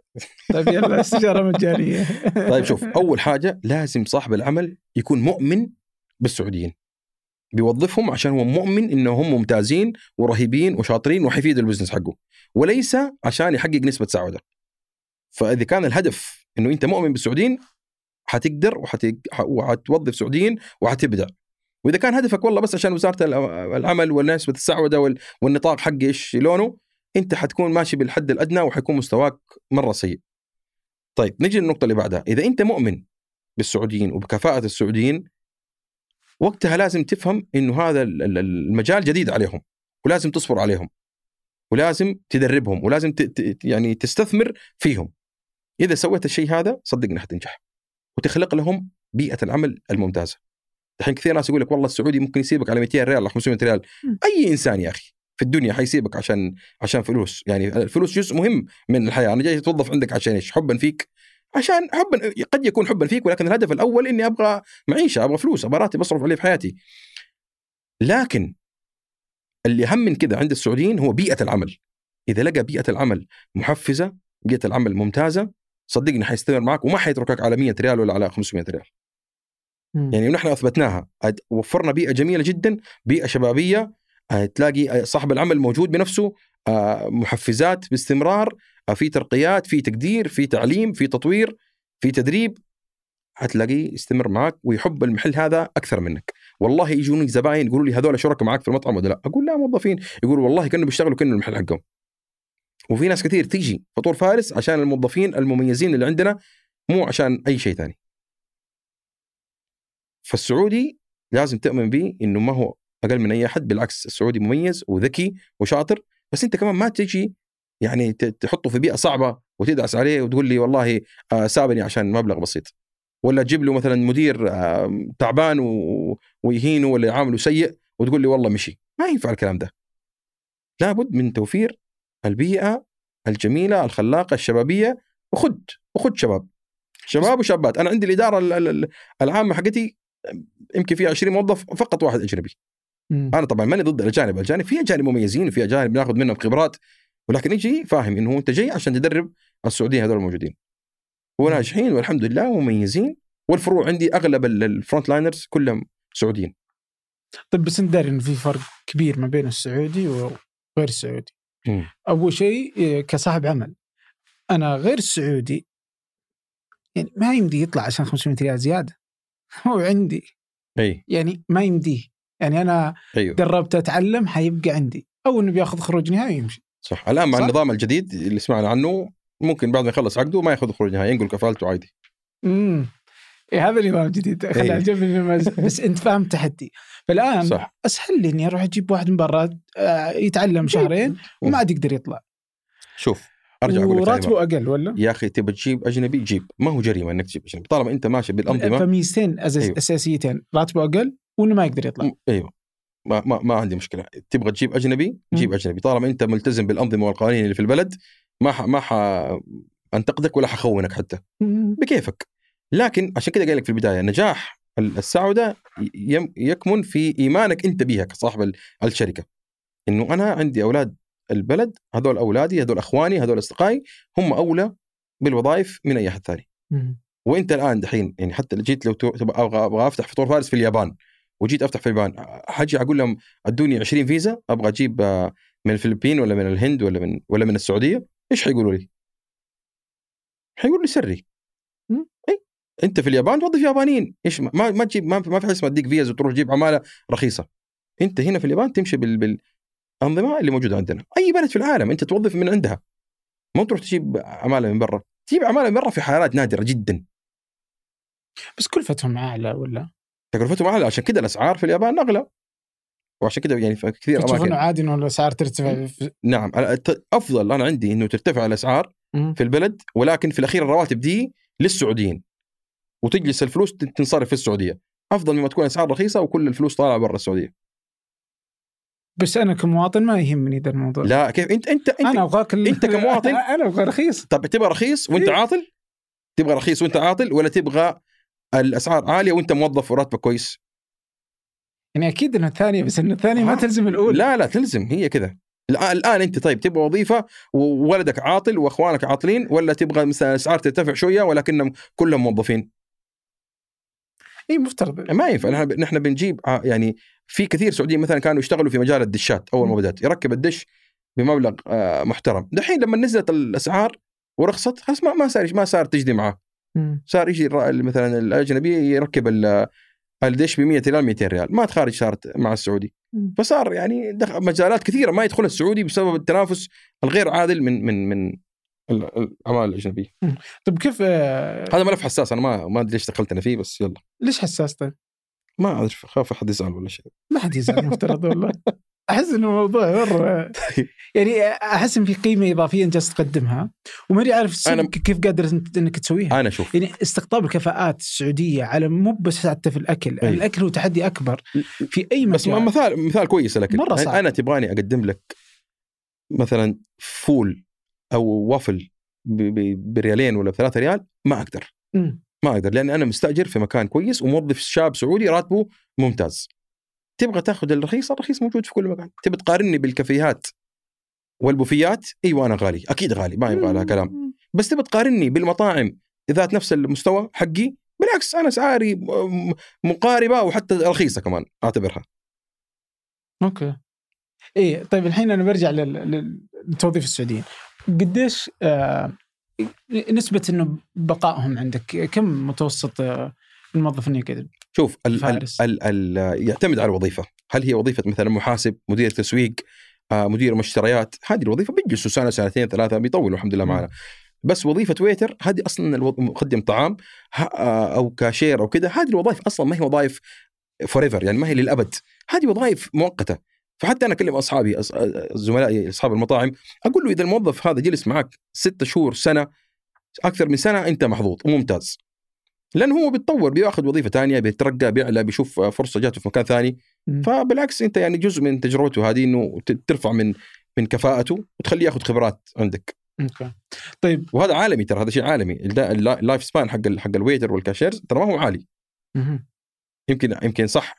طيب يلا استشارة مجانية. طيب شوف أول حاجة لازم صاحب العمل يكون مؤمن بالسعوديين. بيوظفهم عشان هو مؤمن إنه هم ممتازين ورهيبين وشاطرين وحيفيدوا البزنس حقه. وليس عشان يحقق نسبة سعودة. فإذا كان الهدف إنه أنت مؤمن بالسعوديين حتقدر وحت... وحتوظف سعوديين وحتبدع. وإذا كان هدفك والله بس عشان وزارة الع- العمل ونسبه السعوده وال... والنطاق حقي إيش لونه أنت حتكون ماشي بالحد الأدنى وحيكون مستواك مرة سيء. طيب نجي للنقطة اللي بعدها. إذا أنت مؤمن بالسعوديين وبكفاءة السعوديين وقتها لازم تفهم إنه هذا ال- ال- المجال جديد عليهم ولازم تصبر عليهم ولازم تدربهم ولازم. يعني تستثمر فيهم. إذا سويت الشيء هذا صدقني حتنجح وتخلق لهم بيئة العمل الممتازة. الحين كثير ناس يقول لك والله السعودي ممكن يسيبك على 200 ريال ولا 500 ريال. أي إنسان يا أخي؟ في الدنيا حيسيبك عشان عشان فلوس. يعني الفلوس جزء مهم من الحياة. أنا جاي أتوظف عندك عشان إيش؟ حبا فيك. عشان حبا قد يكون حبا فيك ولكن الهدف الأول إني أبغى معيشة أبغى فلوس أبغى راتب أصرف عليه في حياتي. لكن اللي أهم من كذا عند السعوديين هو بيئة العمل. إذا لقى بيئة العمل محفزة بيئة العمل ممتازة صدقني حيستمر معك وما حيتركك على 100 ريال ولا على 500 ريال. يعني نحن أثبتناها. وفرنا بيئة جميلة جدا بيئة شبابية تلاقي آه، صاحب العمل موجود بنفسه آه، محفزات باستمرار آه، في ترقيات في تقدير في تعليم في تطوير في تدريب. حتلاقيه يستمر معك ويحب المحل هذا أكثر منك. والله يجوني زباين يقولوا لي هذول شركاء معك في المطعم ولا لا؟ أقول لا موظفين. يقولوا والله كانوا بيشتغلوا كانه المحل حقهم. وفي ناس كثير تيجي فطور فارس عشان الموظفين المميزين اللي عندنا مو عشان أي شيء ثاني. فالسعودي لازم تؤمن به إنه ما هو أقل من أي أحد بالعكس السعودي مميز وذكي وشاطر. بس أنت كمان ما تجي يعني تحطه في بيئة صعبة وتدعس عليه وتقول لي والله آه، سابني عشان مبلغ بسيط. ولا تجيب له مثلا مدير آه، تعبان ويهينه ولا يعامله سيء وتقول لي والله مشي. ما ينفع الكلام ده. لابد من توفير البيئة الجميلة الخلاقة الشبابية. وخد وخد شباب. شباب وشابات. أنا عندي الإدارة ال- ال- ال- العامة حقتي يمكن فيها 20 موظف فقط واحد أجنبي. مم. أنا طبعا ماني ضد الأجانب. الأجانب في أجانب مميزين وفي أجانب ناخذ منهم خبرات ولكن يجي فاهم إنه أنت جاي عشان تدرب السعوديين هذول الموجودين. وناجحين والحمد لله مميزين والفروع عندي أغلب ال- ال front liners كلهم سعوديين. طيب بس أنت داري انه في فرق كبير ما بين السعودي وغير السعودي. أول شيء إيه، كصاحب عمل. أنا غير السعودي يعني ما يمدي يطلع عشان 500 ريال زيادة. هو عندي. إي. يعني ما يمديه. يعني أنا أيوه. دربت أتعلم حيبقى عندي. أو إنه بياخذ خروج نهائي ويمشي صح. الآن مع صح؟ النظام الجديد اللي سمعنا عنه ممكن بعد ما يخلص عقده ما ياخذ خروج نهائي ينقل كفالته عادي. امم إيه هذا النظام الجديد إيه. عجبني بس, بس أنت فاهم التحدي فالآن صح. أسهل لي إني أروح أجيب واحد من برا آه، يتعلم شهرين وما عاد يقدر يطلع. شوف أرجع أقول لك. وراتبه أقل ولا؟ يا أخي تبى تجيب أجنبي؟ جيب. ما هو جريمة إنك تجيب أجنبي. طالما أنت ماشي بالأنظمة. فميزتين أيوه. أيوه. أساسيتين. راتبه أقل وإنه ما يقدر يطلع. أيوه. ما, ما, ما عندي مشكلة. تبغى تجيب أجنبي؟ جيب. أجنبي. طالما أنت ملتزم بالأنظمة والقوانين اللي في البلد ما ح... ما ح... أنتقدك ولا حخونك حتى. بكيفك. لكن عشان كذا قايل لك في البداية نجاح ال- السعودة. يكمن في إيمانك أنت بها كصاحب ال- الشركة. إنه أنا عندي أولاد البلد هذول أولادي هذول أخواني هذول أصدقائي هم أولى بالوظائف من أي أحد ثاني. وأنت الآن دحين يعني حتى لو جيت لو أبغى أبغى أفتح فطور فارس في اليابان. وجيت أفتح في اليابان حاجي أقول لهم أدوني 20 فيزا أبغى أجيب آه، من الفلبين ولا من الهند ولا من ولا من السعودية إيش حيقولوا لي؟ حيقولوا لي سري. اي أنت في اليابان توظف يابانيين. إيش ما ما تجيب ما, ما في حاجة اسمها تديك فيزا وتروح تجيب عمالة رخيصة. أنت هنا في اليابان تمشي بال بالانظمه اللي موجودة عندنا. أي بلد في العالم أنت توظف من عندها. مو تروح تجيب عمالة من برا. تجيب عمالة من برا في حالات نادرة جدا. بس كلفتهم أعلى ولا؟ تكلفتهم أعلى. عشان كذا الأسعار في اليابان أغلى. وعشان كذا يعني في كثير تشوف إنه اماكن عادي إنه الأسعار ترتفع في- نعم. أفضل أنا عندي إنه ترتفع الأسعار. في البلد ولكن في الأخير الرواتب دي للسعوديين. وتجلس الفلوس تنصرف في السعودية. أفضل مما تكون أسعار رخيصة وكل الفلوس طالعة برا السعودية. بس أنا كمواطن ما يهمني ذا الموضوع. لا كيف؟ أنت أنت أنت أنا أبغاك ال- أنت كمواطن- أنا أبغى رخيص. طب تبغى رخيص وأنت إيه. عاطل؟ تبغى رخيص وأنت عاطل ولا تبغى الأسعار عالية وأنت موظف وراتبك كويس. يعني أكيد إنه الثانية بس إنه الثانية ما آه. تلزم الأولى. لا لا تلزم هي كذا الآن أنت طيب تبغى وظيفة وولدك عاطل وأخوانك عاطلين ولا تبغى مثلا الاسعار ترتفع شوية ولكنهم كلهم موظفين؟ اي مفترض. ما ينفع. نحن بنجيب ع- يعني في كثير سعوديين مثلا كانوا يشتغلوا في مجال الدشات أول ما. بدأت يركب الدش بمبلغ آه، محترم. دحين لما نزلت الأسعار ورخصت خلاص ما ما صار ما صار تجدي معاه. صار يجي مثلا الأجنبي يركب ال- الدش ب 100 ريال 200 ريال. ما تخارج صارت مع السعودي. فصار يعني دخل مجالات كثيرة ما يدخلها السعودي بسبب التنافس الغير عادل من من من ال- الاعمال الأجنبية. طيب كيف آه، هذا ملف حساس. أنا ما ما أدري ليش دخلت أنا فيه بس يلا. ليش حساس طيب؟ ما اعرف خاف أحد يزعل ولا شيء. ما حد يزعل مفترض والله. أحس إنه الموضوع مرة طيب. يعني أحس إن في قيمة إضافية إنت تقدمها وماني عارف أنا- كيف قادر إنك تسويها أنا أشوف يعني استقطاب الكفاءات السعودية على مو بس حتى في الأكل، يعني أي. الأكل هو تحدي أكبر في أي بس مجال مثال مثال كويس لك مرة صعب. أنا تبغاني أقدم لك مثلا فول أو فلافل بريالين ولا بثلاثة ريال ما أقدر مم. ما أقدر لأن أنا مستأجر في مكان كويس وموظف شاب سعودي راتبه ممتاز تبغى تاخذ الرخيص الرخيص موجود في كل مكان. تبغى تقارني بالكافيهات والبوفيات؟ أيوه أنا غالي. أكيد غالي ما يبغى لها كلام. بس تبغى تقارني بالمطاعم ذات نفس المستوى حقي؟ بالعكس أنا اسعاري مقاربة وحتى رخيصة كمان أعتبرها. أوكي. إيه طيب الحين أنا برجع لل- لل- للتوظيف السعوديين قديش آه نسبة إنه بقائهم عندك؟ كم متوسط آه الموظف انه يقعد شوف ال ال فارس. ال ال يعتمد على الوظيفة. هل هي وظيفة مثلا محاسب مدير تسويق آه، مدير مشتريات؟ هذه الوظيفة بيجلسوا سنة سنتين ثلاثة بيطولوا الحمد لله. معنا بس وظيفة waiter هذه أصلا مقدم طعام آه، أو كاشير أو كذا هذه الوظائف أصلا ما هي وظائف forever يعني ما هي للأبد. هذه وظائف مؤقتة. فحتى أنا أكلم أصحابي أص- زملائي أصحاب المطاعم أقول له إذا الموظف هذا جلس معك ستة شهور سنة أكثر من سنة أنت محظوظ وممتاز. لأنه هو بيتطور بياخذ وظيفة ثانية بيترقى بيعلى بيشوف فرصة جاته في مكان ثاني. مم. فبالعكس أنت يعني جزء من تجربته هذه إنه ترفع من من كفاءته وتخليه ياخذ خبرات عندك. okay. طيب. وهذا عالمي ترى هذا شيء عالمي. ال life span حق حق ال waiter وال cashiers ترى ما هو عالي. مهم. يمكن يمكن صح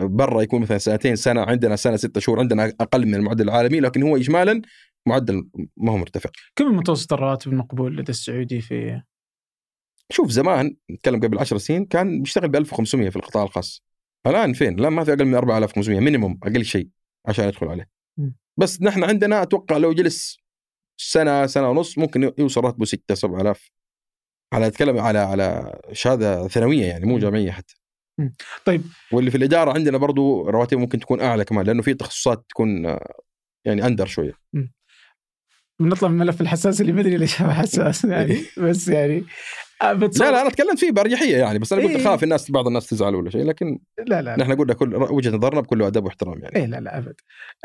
برا يكون مثلا سنتين سنة عندنا سنة ستة شهور عندنا أقل من المعدل العالمي لكن هو اجمالا معدل ما هو مرتفع. كم متوسط الرواتب المقبول لدى السعودي في شوف زمان نتكلم قبل 10 سنين كان بيشتغل ب 1500 في القطاع الخاص الآن فين؟ الآن ما في أقل من 4500 مينيموم أقل شيء عشان يدخل عليه. بس نحن عندنا أتوقع لو جلس سنة سنة ونص ممكن يوصل راتبه 6 7000 على أتكلم على على شهادة ثانوية يعني مو. جامعية حتى. طيب. واللي في الإدارة عندنا برضو رواتب ممكن تكون أعلى كمان لأنه في تخصصات تكون يعني أندر شوية بنطلع من الملف الحساس اللي ما أدري ليش هو حساس يعني بس يعني بتصور- لا لا أنا تكلمت فيه بأريحية يعني بس أنا قلت إيه. أخاف الناس بعض الناس تزعل ولا شيء لكن لا لا نحن قلنا كل وجهة نظرنا بكل أدب واحترام يعني. إيه لا لا أبد.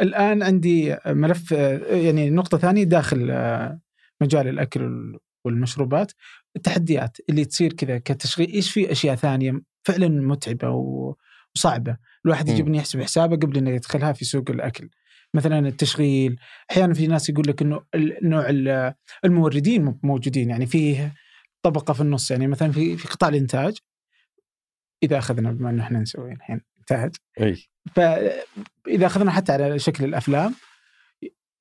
الآن عندي ملف يعني نقطة ثانية داخل آه، مجال الأكل وال- والمشروبات. التحديات اللي تصير كذا كتشغيل إيش في أشياء ثانية فعلا متعبة وصعبة؟ الواحد يجب. إنه يحسب حسابه قبل إنه يدخلها في سوق الأكل. مثلا التشغيل أحيانا في ناس يقول لك إنه نوع ال- الموردين مو موجودين يعني فيه طبقة في النص يعني مثلا في في قطاع الإنتاج إذا أخذنا بما إنه إحنا نسوي الحين إنتاج إي فاذا أخذنا حتى على شكل الأفلام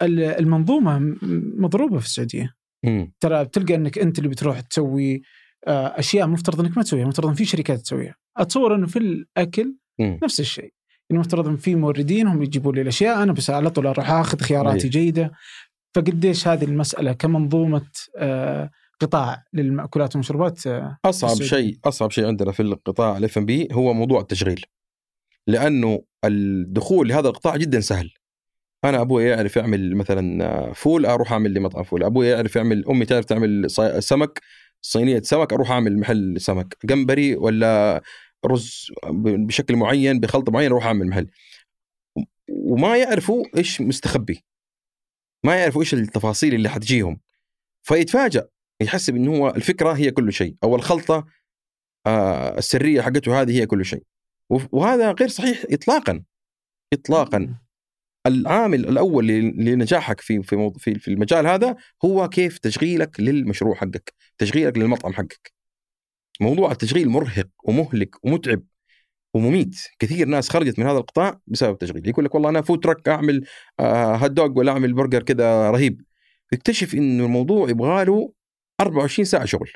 ال- المنظومة م- مضروبة في السعودية مم. ترى بتلقى إنك أنت اللي بتروح تسوي آه، أشياء مفترض إنك ما تسويها مفترض إن في شركات تسويها أتصور إنه في الأكل مم. نفس الشيء يعني مفترض إن في موردين هم يجيبوا لي الأشياء أنا بس على طول أروح آخذ خياراتي أي. جيدة فقديش هذه المسألة كمنظومة آه، قطاع للمأكولات والمشروبات آه، السعودية. شيء أصعب شيء عندنا في القطاع الاف ام بي هو موضوع التشغيل. لأنه الدخول لهذا القطاع جدا سهل. أنا أبوي يعرف يعمل مثلا فول أروح أعمل لي مطعم فول. أبوي يعرف يعمل أمي تعرف تعمل سمك صينية سمك أروح أعمل محل سمك. جمبري ولا رز بشكل معين بخلطة معينة أروح أعمل محل. وما يعرفوا إيش مستخبي. ما يعرفوا إيش التفاصيل اللي حتجيهم. فيتفاجأ. يحسب إنه هو الفكرة هي كل شيء أو الخلطة آه السرية حقته هذه هي كل شيء. وهذا غير صحيح اطلاقا اطلاقا. العامل الأول لنجاحك في في في المجال هذا هو كيف تشغيلك للمشروع حقك، تشغيلك للمطعم حقك. موضوع التشغيل مرهق ومهلك ومتعب ومميت، كثير ناس خرجت من هذا القطاع بسبب التشغيل، يقول لك والله أنا food truck أعمل آه hot dog ولا أعمل برجر كذا رهيب. يكتشف إنه الموضوع يبغى له 24 ساعة شغل.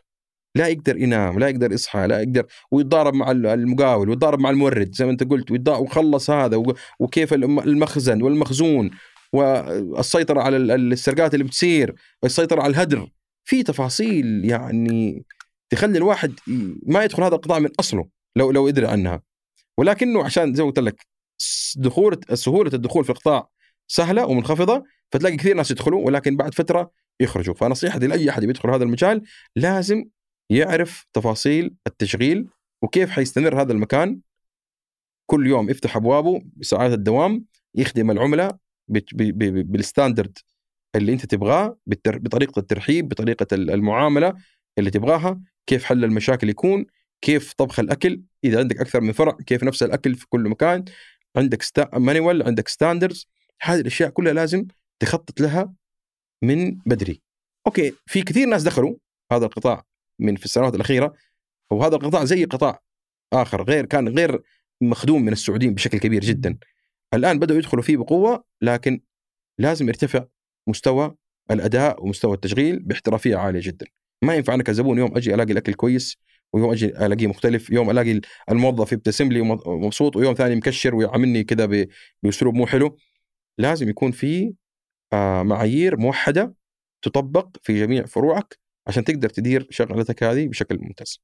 لا يقدر ينام لا يقدر يصحى لا يقدر ويتضارب مع المقاول ويتضارب مع المورد زي ما انت قلت وخلص هذا وكيف المخزن والمخزون والسيطرة على السرقات اللي بتصير والسيطرة على الهدر في تفاصيل يعني تخلي الواحد ما يدخل هذا القطاع من أصله لو لو يدري عنها ولكنه عشان زي ما قلت لك دخول سهولة الدخول في القطاع سهلة ومنخفضة فتلاقي كثير ناس يدخلوا ولكن بعد فترة يخرجوا. فنصيحتي لأي أحد يدخل هذا المجال لازم يعرف تفاصيل التشغيل وكيف حيستمر هذا المكان. كل يوم يفتح أبوابه بساعات الدوام يخدم العملاء بال standard اللي أنت تبغاه بطريقة الترحيب بطريقة المعاملة اللي تبغاها كيف حل المشاكل يكون كيف طبخ الأكل إذا عندك أكثر من فرع كيف نفس الأكل في كل مكان عندك sta... manual عندك standards هذه الأشياء كلها لازم تخطط لها من بدري. okay في كثير ناس دخلوا هذا القطاع من في السنوات الأخيرة وهذا القطاع زي قطاع آخر غير كان غير مخدوم من السعوديين بشكل كبير جدا. الآن بدأوا يدخلوا فيه بقوة لكن لازم يرتفع مستوى الأداء ومستوى التشغيل باحترافية عالية جدا. ما ينفع أنا كزبون يوم أجي ألاقي الأكل كويس ويوم أجي ألاقيه مختلف يوم ألاقي الموظف يبتسم لي ومبسوط ويوم ثاني مكشر ويعاملني كذا بأسلوب مو حلو. لازم يكون في آه، معايير موحدة تطبق في جميع فروعك عشان تقدر تدير شغلتك هذه بشكل ممتاز.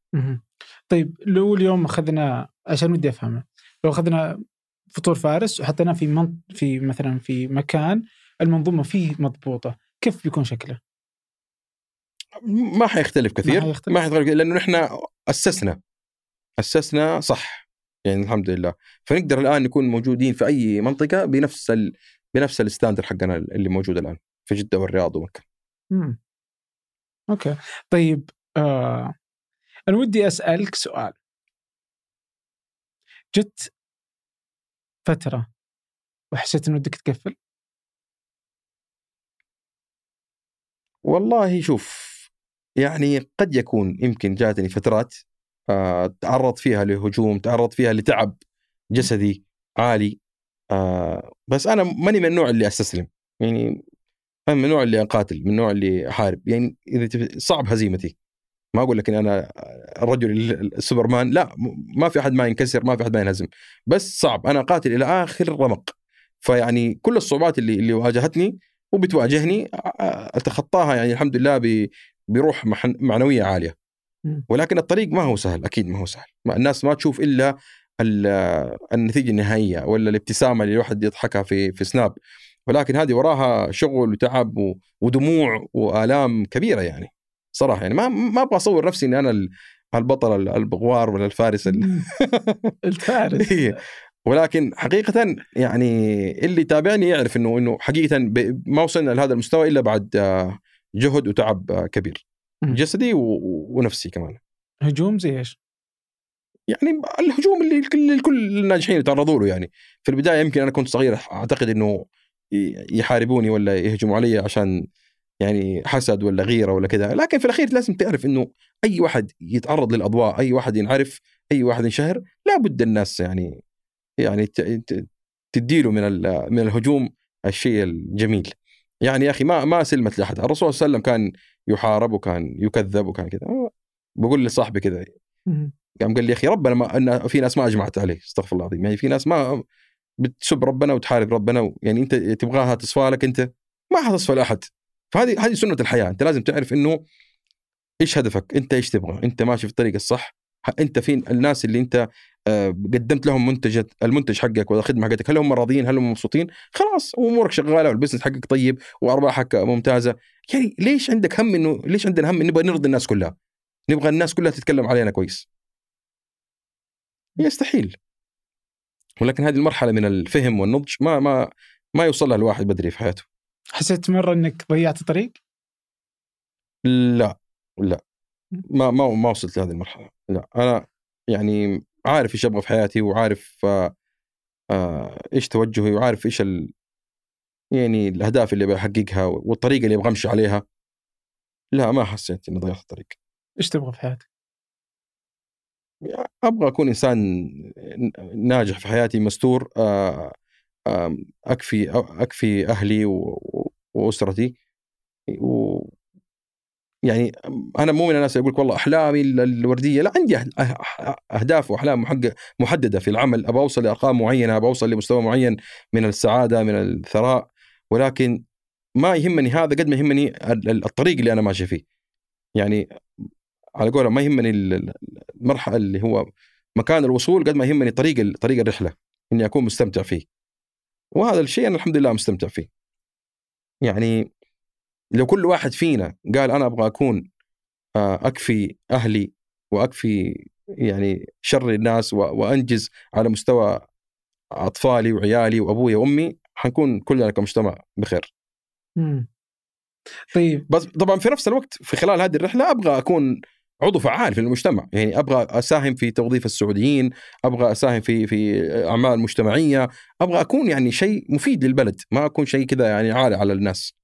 طيب لو اليوم أخذنا عشان ودي أفهمه لو أخذنا فطور فارس وحطيناه في من... في مثلا في مكان المنظومة فيه مضبوطة، كيف بيكون شكله؟ ما حيختلف كثير ما حيختلف, ما حيختلف لأنه نحن أسسنا أسسنا صح يعني الحمد لله فنقدر الآن نكون موجودين في أي منطقة بنفس ال... بنفس ال standard حقنا اللي موجود الآن في جدة والرياض ومكه. okay طيب آه أنا ودي أسألك سؤال جت فترة وحسيت إنه ودك تقفل؟ والله شوف يعني قد يكون يمكن جاتني فترات آه تعرض فيها لهجوم تعرض فيها لتعب جسدي عالي آه بس أنا ماني من النوع اللي أستسلم. يعني أنا من النوع اللي أقاتل من النوع اللي أحارب. يعني إذا صعب هزيمتي. ما أقول لك إني أنا الرجل السوبرمان لا ما في أحد ما ينكسر ما في أحد ما ينهزم. بس صعب. أنا قاتل إلى آخر رمق. فيعني كل الصعوبات اللي اللي واجهتني وبتواجهني أتخطاها يعني الحمد لله بروح معنوية عالية. ولكن الطريق ما هو سهل. أكيد ما هو سهل. الناس ما تشوف إلا النتيجة النهائية ولا الابتسامة اللي الواحد يضحكها في في سناب. ولكن هذه وراها شغل وتعب ودموع وآلام كبيرة يعني صراحة يعني. ما ما أبغى أصور نفسي إني أنا البطل البغوار ولا الفارس الفارس. إيه. ولكن حقيقة يعني اللي تابعني يعرف إنه إنه حقيقة ما وصلنا لهذا المستوى إلا بعد جهد وتعب كبير. جسدي ونفسي كمان. هجوم زي إيش؟ يعني الهجوم اللي كل الناجحين يتعرضوا له يعني. في البداية يمكن أنا كنت صغير أعتقد إنه يحاربوني ولا يهجموا علي عشان يعني حسد ولا غيرة ولا كذا. لكن في الأخير لازم تعرف إنه أي واحد يتعرض للأضواء أي واحد ينعرف أي واحد ينشهر لابد الناس يعني يعني تديله من من الهجوم الشيء الجميل. يعني يا أخي ما ما سلمت لأحد. الرسول صلى الله عليه وسلم كان يحارب وكان يكذب وكان كذا. بقول لصاحبي كذا. قام قال لي يا أخي ربنا ما إن في ناس ما أجمعت عليه استغفر الله العظيم. يعني في ناس ما بتسب ربنا وتحارب ربنا يعني أنت تبغاها تصفى لك أنت ما حتصفى لاحد فهذه هذه سنة الحياة. أنت لازم تعرف إنه إيش هدفك؟ أنت إيش تبغى؟ أنت ماشي في الطريق الصح. أنت فين؟ الناس اللي أنت آه، قدمت لهم منتج المنتج حقك والخدمة حقتك هل هم راضيين؟ هل هم مبسوطين؟ خلاص أمورك شغالة والبزنس حقك طيب وأرباحك ممتازة. يعني ليش عندك هم إنه ليش عندنا هم نبغى نرضي الناس كلها؟ نبغى الناس كلها تتكلم علينا كويس. يستحيل. ولكن هذه المرحلة من الفهم والنضج ما ما ما يوصلها الواحد بدري في حياته. حسيت مرة إنك ضيعت الطريق؟ لا لا. ما ما ما وصلت لهذه المرحلة. لا أنا يعني عارف إيش أبغى في حياتي وعارف آه آه إيش توجهي وعارف إيش ال يعني الأهداف اللي بحققها والطريقة اللي أبغى أمشي عليها. لا ما حسيت إني ضيعت الطريق. إيش تبغى في حياتك؟ أبغى أكون إنسان ناجح في حياتي مستور آه أكفي أكفي أهلي وأسرتي. و يعني أنا مو من الناس اللي يقول والله أحلامي الوردية لا عندي أهداف وأحلام محددة في العمل. ابى أوصل لأرقام معينة ابى أوصل لمستوى معين من السعادة من الثراء. ولكن ما يهمني هذا قد ما يهمني الطريق اللي أنا ماشي فيه. يعني على قولهم ما يهمني المرحلة اللي هو مكان الوصول قد ما يهمني طريق طريق الرحلة إني أكون مستمتع فيه وهذا الشيء أنا الحمد لله مستمتع فيه يعني لو كل واحد فينا قال أنا أبغى أكون آه، أكفي أهلي وأكفي يعني شر الناس وأنجز على مستوى أطفالي وعيالي وأبوي وأمي حنكون كلنا كمجتمع بخير. مم. طيب بس طبعا في نفس الوقت في خلال هذه الرحلة أبغى أكون عضو فعال في المجتمع. يعني أبغى أساهم في توظيف السعوديين أبغى أساهم في في أعمال مجتمعية أبغى أكون يعني شيء مفيد للبلد ما أكون شيء كذا يعني عالي على الناس.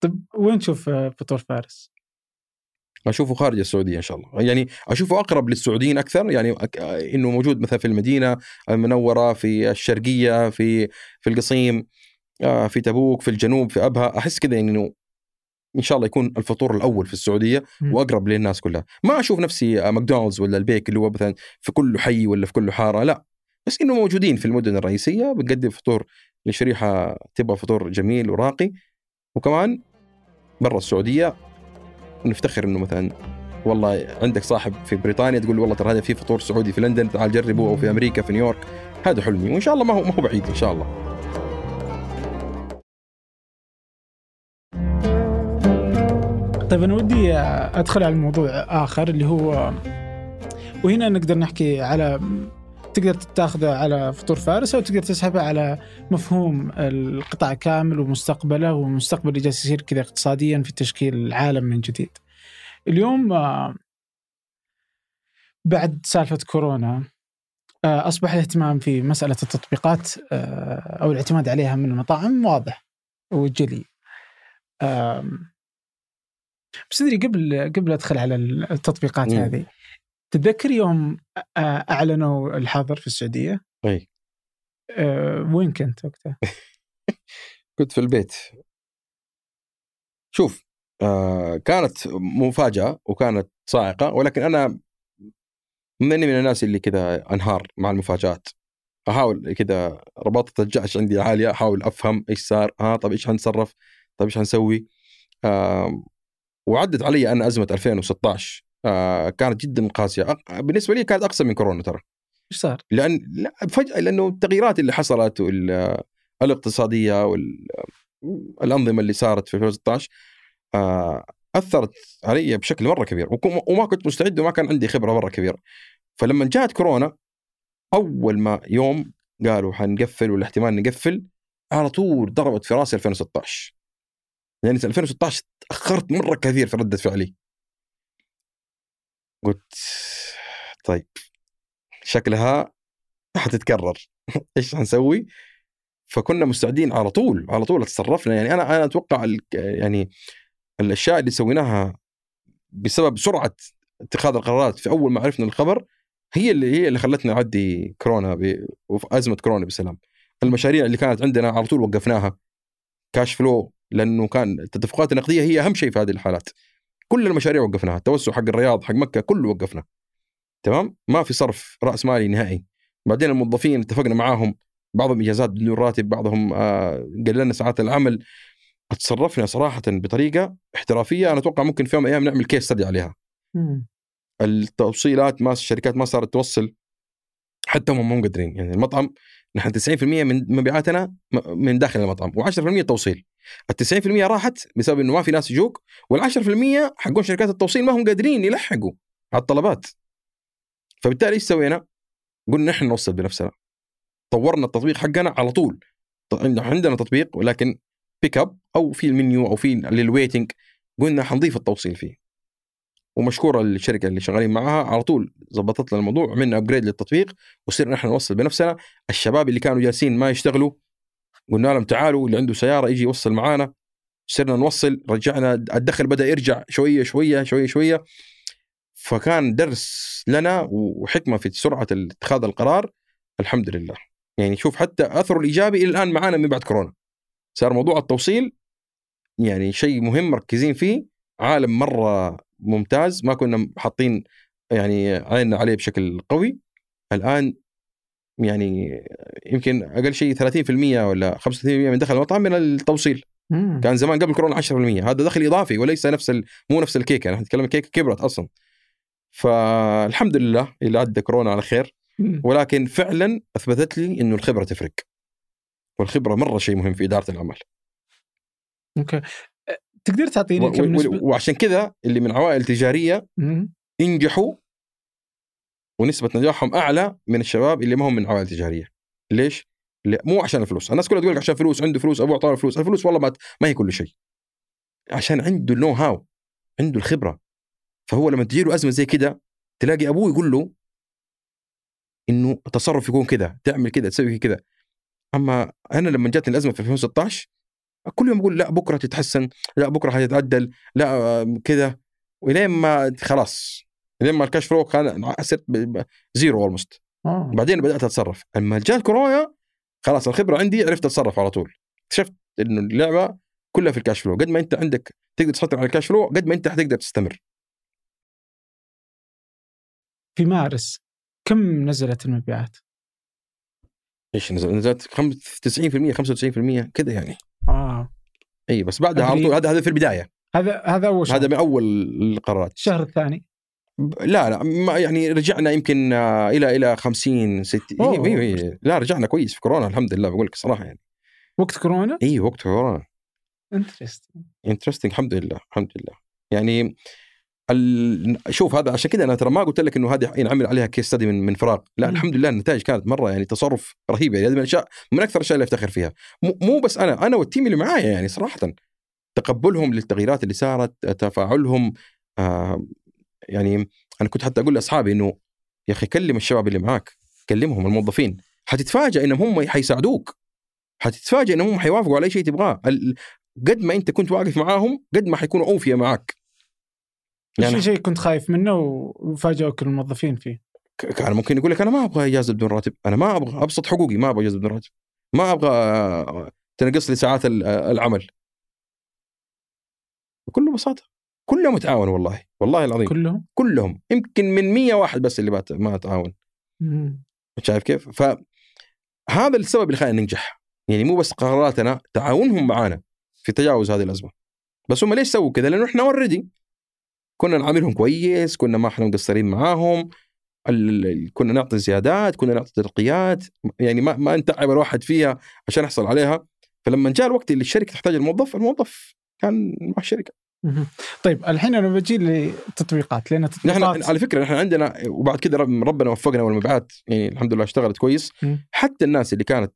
طيب وين تشوف فطور فارس؟ أشوفه خارج السعودية إن شاء الله. يعني أشوفه أقرب للسعوديين أكثر يعني إنه موجود مثلا في المدينة المنورة في الشرقية في في القصيم آه، في تبوك في الجنوب في أبها. أحس كذا إنه إن شاء الله يكون الفطور الأول في السعودية وأقرب للناس كلها. ما أشوف نفسي ماكدونالدز ولا البيك اللي هو مثلا في كل حي ولا في كل حارة لا. بس إنه موجودين في المدن الرئيسية بنقدم فطور لشريحة تبغى فطور جميل وراقي. وكمان برا السعودية نفتخر إنه مثلا والله عندك صاحب في بريطانيا تقول والله ترى هذا في فطور سعودي في لندن تعال جربه أو في أمريكا في نيويورك. هذا حلمي وإن شاء الله ما هو ما هو بعيد إن شاء الله. طيب أنا ودي أدخل على الموضوع آخر اللي هو وهنا نقدر نحكي على تقدر تاخذه على فطور فارس أو تقدر تسحبه على مفهوم القطاع كامل ومستقبله والمستقبل اللي جالس يصير كذا اقتصاديا في تشكيل العالم من جديد. اليوم آه، بعد سالفة كورونا آه، أصبح الاهتمام في مسألة التطبيقات آه، أو الاعتماد عليها من المطاعم واضح وجلي. بس ادري قبل قبل أدخل على التطبيقات مم. هذه تتذكر يوم أعلنوا الحظر في السعودية؟ أي أه وين كنت وقتها؟ كنت في البيت شوف آه كانت مفاجأة وكانت صاعقة ولكن أنا مني من الناس اللي كذا أنهار مع المفاجآت أحاول كذا رباطه الجأش عندي عالية أحاول أفهم إيش صار ها آه طب إيش حنتصرف طب إيش حنسوي آه وعدت علي أنا أزمة 2016 آه كانت جدا قاسية. بالنسبة لي كانت اقصى من كورونا ترى. إيش صار؟ لأن لا فجأة لأنه التغييرات اللي حصلت والاقتصاديه والانظمه اللي صارت في 2016 آه أثرت علي بشكل مرة كبير. وما كنت مستعد وما كان عندي خبرة مرة كبيرة. فلما جاءت كورونا أول ما يوم قالوا حنقفل ولا احتمال نقفل على طول ضربت في رأسي 2016 يعني 2016 تأخرت مرة كثير في ردة فعلي. قلت طيب شكلها حتتكرر. إيش حنسوي؟ فكنا مستعدين على طول على طول تصرفنا يعني أنا أنا أتوقع يعني الأشياء اللي سويناها بسبب سرعة اتخاذ القرارات في أول ما عرفنا الخبر هي اللي هي اللي خلتنا نعدي كورونا أزمة كورونا بسلام. المشاريع اللي كانت عندنا على طول وقفناها. كاش فلو لأنه كان التدفقات النقدية هي أهم شيء في هذه الحالات. كل المشاريع وقفناها التوسع حق الرياض حق مكة كله وقفنا. تمام؟ ما في صرف رأس مالي نهائي. بعدين الموظفين اتفقنا معاهم بعضهم إجازات بدون راتب بعضهم آه قللنا ساعات العمل. تصرفنا صراحة بطريقة احترافية أنا أتوقع ممكن في يوم من الأيام نعمل كيس ستدي عليها. مم. التوصيلات ما الشركات ما صارت توصل. حتى هم مو قادرين يعني المطعم نحن 90% من مبيعاتنا من داخل المطعم و10% توصيل. ال 90% راحت بسبب إنه ما في ناس يجوك وال10% حقون شركات التوصيل ما هم قادرين يلحقوا على الطلبات فبالتالي إيش سوينا؟ قلنا نحن نوصل بنفسنا. طورنا التطبيق حقنا على طول. عندنا تطبيق ولكن pick up أو في المنيو أو في لل waiting قلنا حنضيف التوصيل فيه. ومشكورة الشركة اللي شغالين معاها على طول ظبطت لنا الموضوع عملنا upgrade للتطبيق وصرنا إحنا نوصل بنفسنا. الشباب اللي كانوا جالسين ما يشتغلوا قلنا لهم تعالوا اللي عنده سيارة يجي يوصل معانا. صرنا نوصل رجعنا الدخل بدأ يرجع شوية شوية شوية شوية. فكان درس لنا وحكمة في سرعة اتخاذ القرار. الحمد لله. يعني شوف حتى أثره الإيجابي إلى الآن معانا من بعد كورونا. صار موضوع التوصيل يعني شيء مهم مركزين فيه. عالم مرة ممتاز ما كنا حاطين يعني عيننا عليه بشكل قوي. الآن يعني يمكن أقل شيء 30% ولا 35% من دخل المطعم من التوصيل. مم. كان زمان قبل كورونا 10% هذا دخل إضافي وليس نفس ال... مو نفس الكيكة. نحن نتكلم الكيكه كبرت أصلا. فالحمد لله اللي عدى كورونا على خير. مم. ولكن فعلا أثبتت لي إنه الخبرة تفرق. والخبرة مرة شيء مهم في إدارة العمل. أوكي. أه، تقدر و... تعطيني كم و... نسبة؟ وعشان كذا اللي من عوائل تجارية مم. ينجحوا ونسبة نجاحهم أعلى من الشباب اللي ما هم من عوائل تجارية. ليش؟ لا مو عشان الفلوس. الناس كلها تقول لك عشان فلوس عنده فلوس أبوه اعطاه فلوس. الفلوس والله ما ما هي كل شيء. عشان عنده ال know how عنده الخبرة. فهو لما تجي له أزمة زي كده تلاقي أبوه يقول له إنه التصرف يكون كذا تعمل كذا تسوي كذا أما أنا لما جاتني الأزمة في 2016 كل يوم أقول لا بكرة تتحسن لا بكرة حتتعدل لا آه، كذا ولين ما خلاص لين ما ال cash flow كان صرت ب- ب- zero almost آه. بعدين بدأت أتصرف. أما جاء الكورونا خلاص الخبرة عندي عرفت أتصرف على طول. اكتشفت إنه اللعبة كلها في ال cash flow. قد ما أنت عندك تقدر تسيطر على ال cash flow قد ما أنت حتقدر تستمر. في مارس كم نزلت المبيعات؟ إيش نزل؟ نزلت خم- 90% 95% كذا يعني. آه. إي بس بعدها على. طول هذا هذا في البداية. هذا هذا أول شهر. هذا من أول القرارات. الشهر الثاني. لا لا ما يعني رجعنا يمكن آه، إلى إلى 50 60 أوه. أيوه أيوه لا رجعنا كويس في كورونا الحمد لله بقول لك الصراحه يعني. وقت كورونا؟ إي وقت كورونا. interesting interesting الحمد لله الحمد لله. يعني ال... شوف هذا عشان كذا أنا ترى ما قلت لك إنه هذه ينعمل عليها case study من من فراغ. لا مم. الحمد لله النتائج كانت مرة يعني تصرف رهيب يعني هذه من الاشياء من أكثر الأشياء اللي أفتخر فيها. مو, مو بس أنا أنا وال team اللي معايا يعني صراحة تقبلهم للتغييرات اللي صارت تفاعلهم آه يعني أنا كنت حتى أقول لأصحابي إنه يا أخي كلم الشباب اللي معاك كلمهم الموظفين. حتتفاجئ إنهم هم حيساعدوك. حتتفاجئ إنهم هم حيوافقوا على أي شيء تبغاه. قد ما أنت كنت واقف معاهم قد ما حيكونوا أوفياء معاك. يعني شيء كنت خايف منه وفاجئوك الموظفين فيه. كان ممكن يقول لك أنا ما أبغى إجازة بدون راتب. أنا ما أبغى أبسط حقوقي ما أبغى إجازة بدون راتب. ما أبغى آه، تنقص لي ساعات آه، العمل. بكل بساطة. كلهم متعاون والله والله العظيم. كلهم؟ كلهم. يمكن من 100 واحد بس اللي ما تعاون. شايف كيف؟ فهذا السبب اللي خلينا ننجح يعني مو بس قراراتنا تعاونهم معنا في تجاوز هذه الأزمة. بس هم ليش سووا كذا؟ لأنه إحنا اوريدي كنا نعاملهم كويس كنا ما إحنا مقصرين معاهم. كنا نعطي زيادات كنا نعطي ترقيات. يعني ما ما نتعب الواحد فيها عشان يحصل عليها. فلما جاء الوقت اللي الشركة تحتاج الموظف الموظف كان مع الشركة. طيب الحين أنا بجي للتطبيقات لأن نحن التطبيقات على فكرة نحن عندنا وبعد كذا رب- ربنا وفقنا والمبيعات يعني الحمد لله اشتغلت كويس. حتى الناس اللي كانت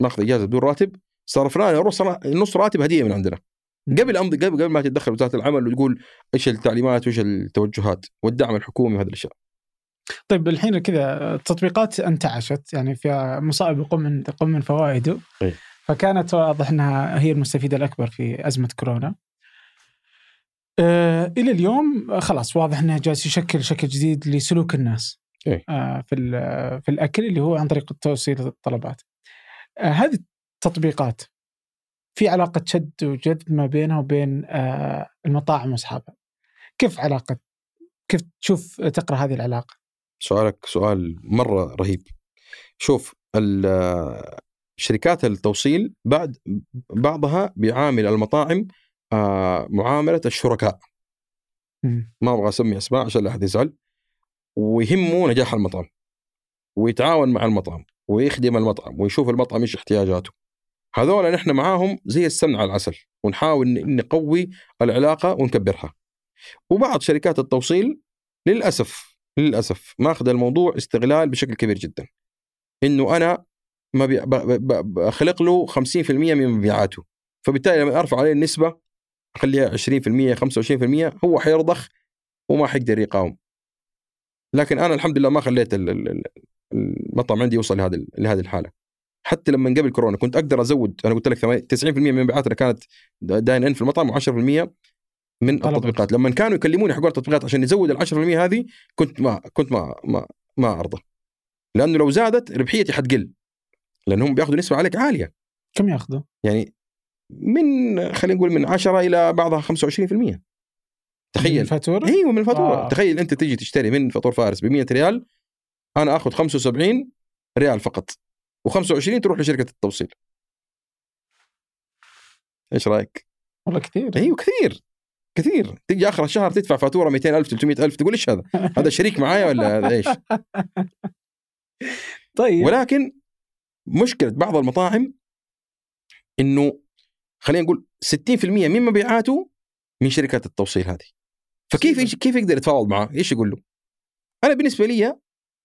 ماخذة إجازة بدون راتب صرفنا نص راتب هدية من عندنا قبل أمضي قبل قبل ما تتدخل وزارة العمل وتقول إيش التعليمات وإيش التوجهات والدعم الحكومي وهذه الأشياء طيب الحين كذا التطبيقات انتعشت يعني فيها مصائب يقوم من يقوم من فوائده إيه. فكانت واضح إنها هي المستفيدة الأكبر في أزمة كورونا. آه إلى اليوم آه، خلاص واضح إنه جالس يشكل شكل جديد لسلوك الناس إيه. آه في ال- في الأكل اللي هو عن طريق توصيل الطلبات. آه هذه التطبيقات في علاقة شد وجذب ما بينها وبين آه المطاعم وأصحابها. كيف علاقة كيف تشوف تقرأ هذه العلاقة؟ سؤالك سؤال مرة رهيب شوف ال- شركات التوصيل بعد بعضها بيعامل المطاعم آه، معاملة الشركاء. ما أبغى أسمي أسماء عشان لا أحد يزعل. ويهمه نجاح المطعم ويتعاون مع المطعم ويخدم المطعم ويشوف المطعم إيش احتياجاته. هذول نحن معاهم زي السمن على العسل ونحاول ن- نقوي العلاقة ونكبرها. وبعض شركات التوصيل للأسف للأسف ماخذ الموضوع استغلال بشكل كبير جدا. إنه أنا ب- بخلق له 50% من مبيعاته. فبالتالي لما أرفع عليه النسبة اخليها 20% 25% هو حيرضخ وما حيقدر يقاوم. لكن أنا الحمد لله ما خليت ال- ال- ال- المطعم عندي يوصل لهذه لهذه الحالة. حتى لما قبل كورونا كنت أقدر أزود أنا قلت لك 90% من مبيعاتنا كانت داين إن في المطعم و10% من. التطبيقات. لما كانوا يكلموني حقول التطبيقات عشان نزود ال 10% هذه كنت ما كنت ما ما ما أرضى. لأنه لو زادت ربحيتي حتقل لأنهم بياخذوا نسبة عليك عالية. كم ياخذوا؟ يعني من خلينا نقول من 10 إلى بعضها 25% من تخيل الفاتوره؟ أيوه من الفاتوره آه. تخيل أنت تجي تشتري من فطور فارس ب 100 ريال أنا آخذ 75 ريال فقط و25 تروح لشركة التوصيل إيش رأيك؟ والله كثير أيوه كثير كثير تجي آخر الشهر تدفع فاتورة 200000 300000 تقول إيش هذا؟ هذا شريك معايا ولا هذا إيش؟ طيب ولكن مشكلة بعض المطاعم إنه خلينا نقول 60% من مبيعاته من شركات التوصيل هذه. فكيف إيش- كيف يقدر يتفاوض معاه؟ إيش يقول له؟ أنا بالنسبة لي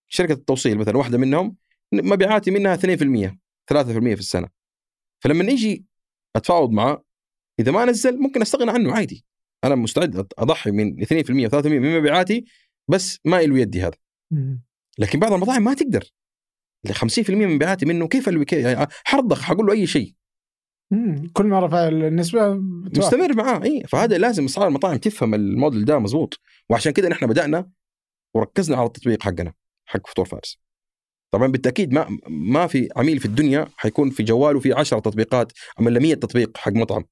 شركة التوصيل مثلا واحدة منهم مبيعاتي منها 2% 3% في السنة. فلما يجي أتفاوض معاه إذا ما نزل ممكن أستغنى عنه عادي. أنا مستعد أضحي من 2% و3% من مبيعاتي بس ما له يدي هذا. لكن بعض المطاعم ما تقدر. اللي 50% من مبيعاتي منه كيف يعني حرضخ حقول له أي شيء. كل ما رفع النسبة بتوافق. مستمر معاه اي فهذا لازم اصحاب المطاعم تفهم الموديل ده مزبوط وعشان كده نحن بدأنا وركزنا على التطبيق حقنا حق فطور فارس. طبعا بالتأكيد ما ما في عميل في الدنيا حيكون في جواله في 10 تطبيقات أما 100 تطبيق حق مطعم.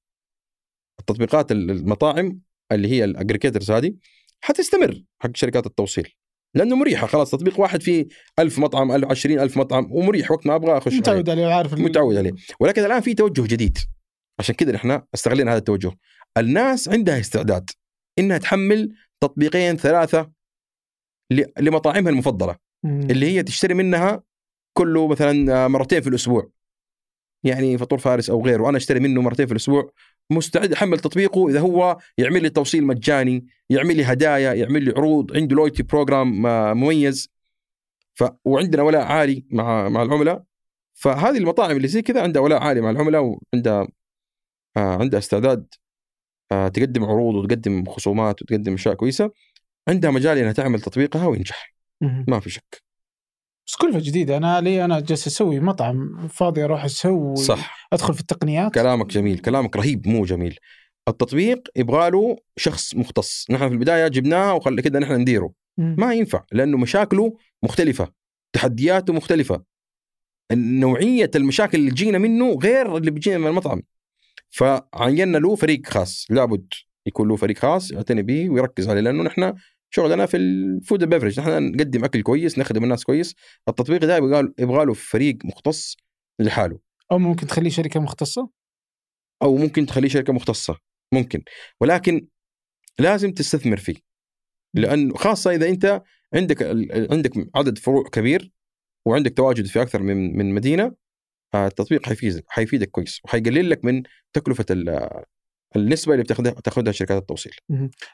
التطبيقات المطاعم اللي هي الاجريجيترز هذه حتستمر حق شركات التوصيل. لأنه مريحه خلاص تطبيق واحد فيه ألف مطعم ألف عشرين ألف مطعم ومريح وقت ما أبغى أخش. متعود عليه وعارف متعود عليه. ولكن الآن في توجه جديد. عشان كذا نحن استغلينا هذا التوجه. الناس عندها استعداد إنها تحمل تطبيقين ثلاثة لمطاعمها المفضلة. مم. اللي هي تشتري منها كله مثلا مرتين في الأسبوع. يعني فطور فارس أو غيره أنا أشتري منه مرتين في الأسبوع مستعد احمل تطبيقه إذا هو يعمل لي توصيل مجاني يعمل لي هدايا يعمل لي عروض عنده loyalty program آه، مميز. ف وعندنا ولاء عالي مع مع العملاء. فهذه المطاعم اللي زي كذا عندها ولاء عالي مع العملاء وعندها آه عندها استعداد آه تقدم عروض وتقدم خصومات وتقدم أشياء كويسة. عندها مجال إنها تعمل تطبيقها وينجح. ما في شك. بس كلفة جديدة. أنا لي أنا جالس أسوي مطعم فاضي أروح أسوي صح. أدخل في التقنيات. كلامك جميل. كلامك رهيب مو جميل. التطبيق يبغى له شخص مختص. نحن في البداية جبناه وخلي كده نحن نديره. مم. ما ينفع لأنه مشاكله مختلفة تحدياته مختلفة. نوعية المشاكل اللي تجينا منه غير اللي بيجينا من المطعم. فعينا له فريق خاص. لابد يكون له فريق خاص يعتني به ويركز عليه لأنه نحن شغلنا في الفود بيفرج نحن نقدم أكل كويس نخدم الناس كويس. التطبيق ده يبغى يبغى له فريق مختص لحاله. أو ممكن تخليه شركة مختصة؟ أو ممكن تخليه شركة مختصة ممكن. ولكن لازم تستثمر فيه. لأنه خاصة إذا أنت عندك عندك عدد فروع كبير وعندك تواجد في أكثر من من مدينة التطبيق حيفيدك حيفيدك كويس وحيقلل لك من تكلفة النسبة اللي بتاخذها تاخذها شركات التوصيل.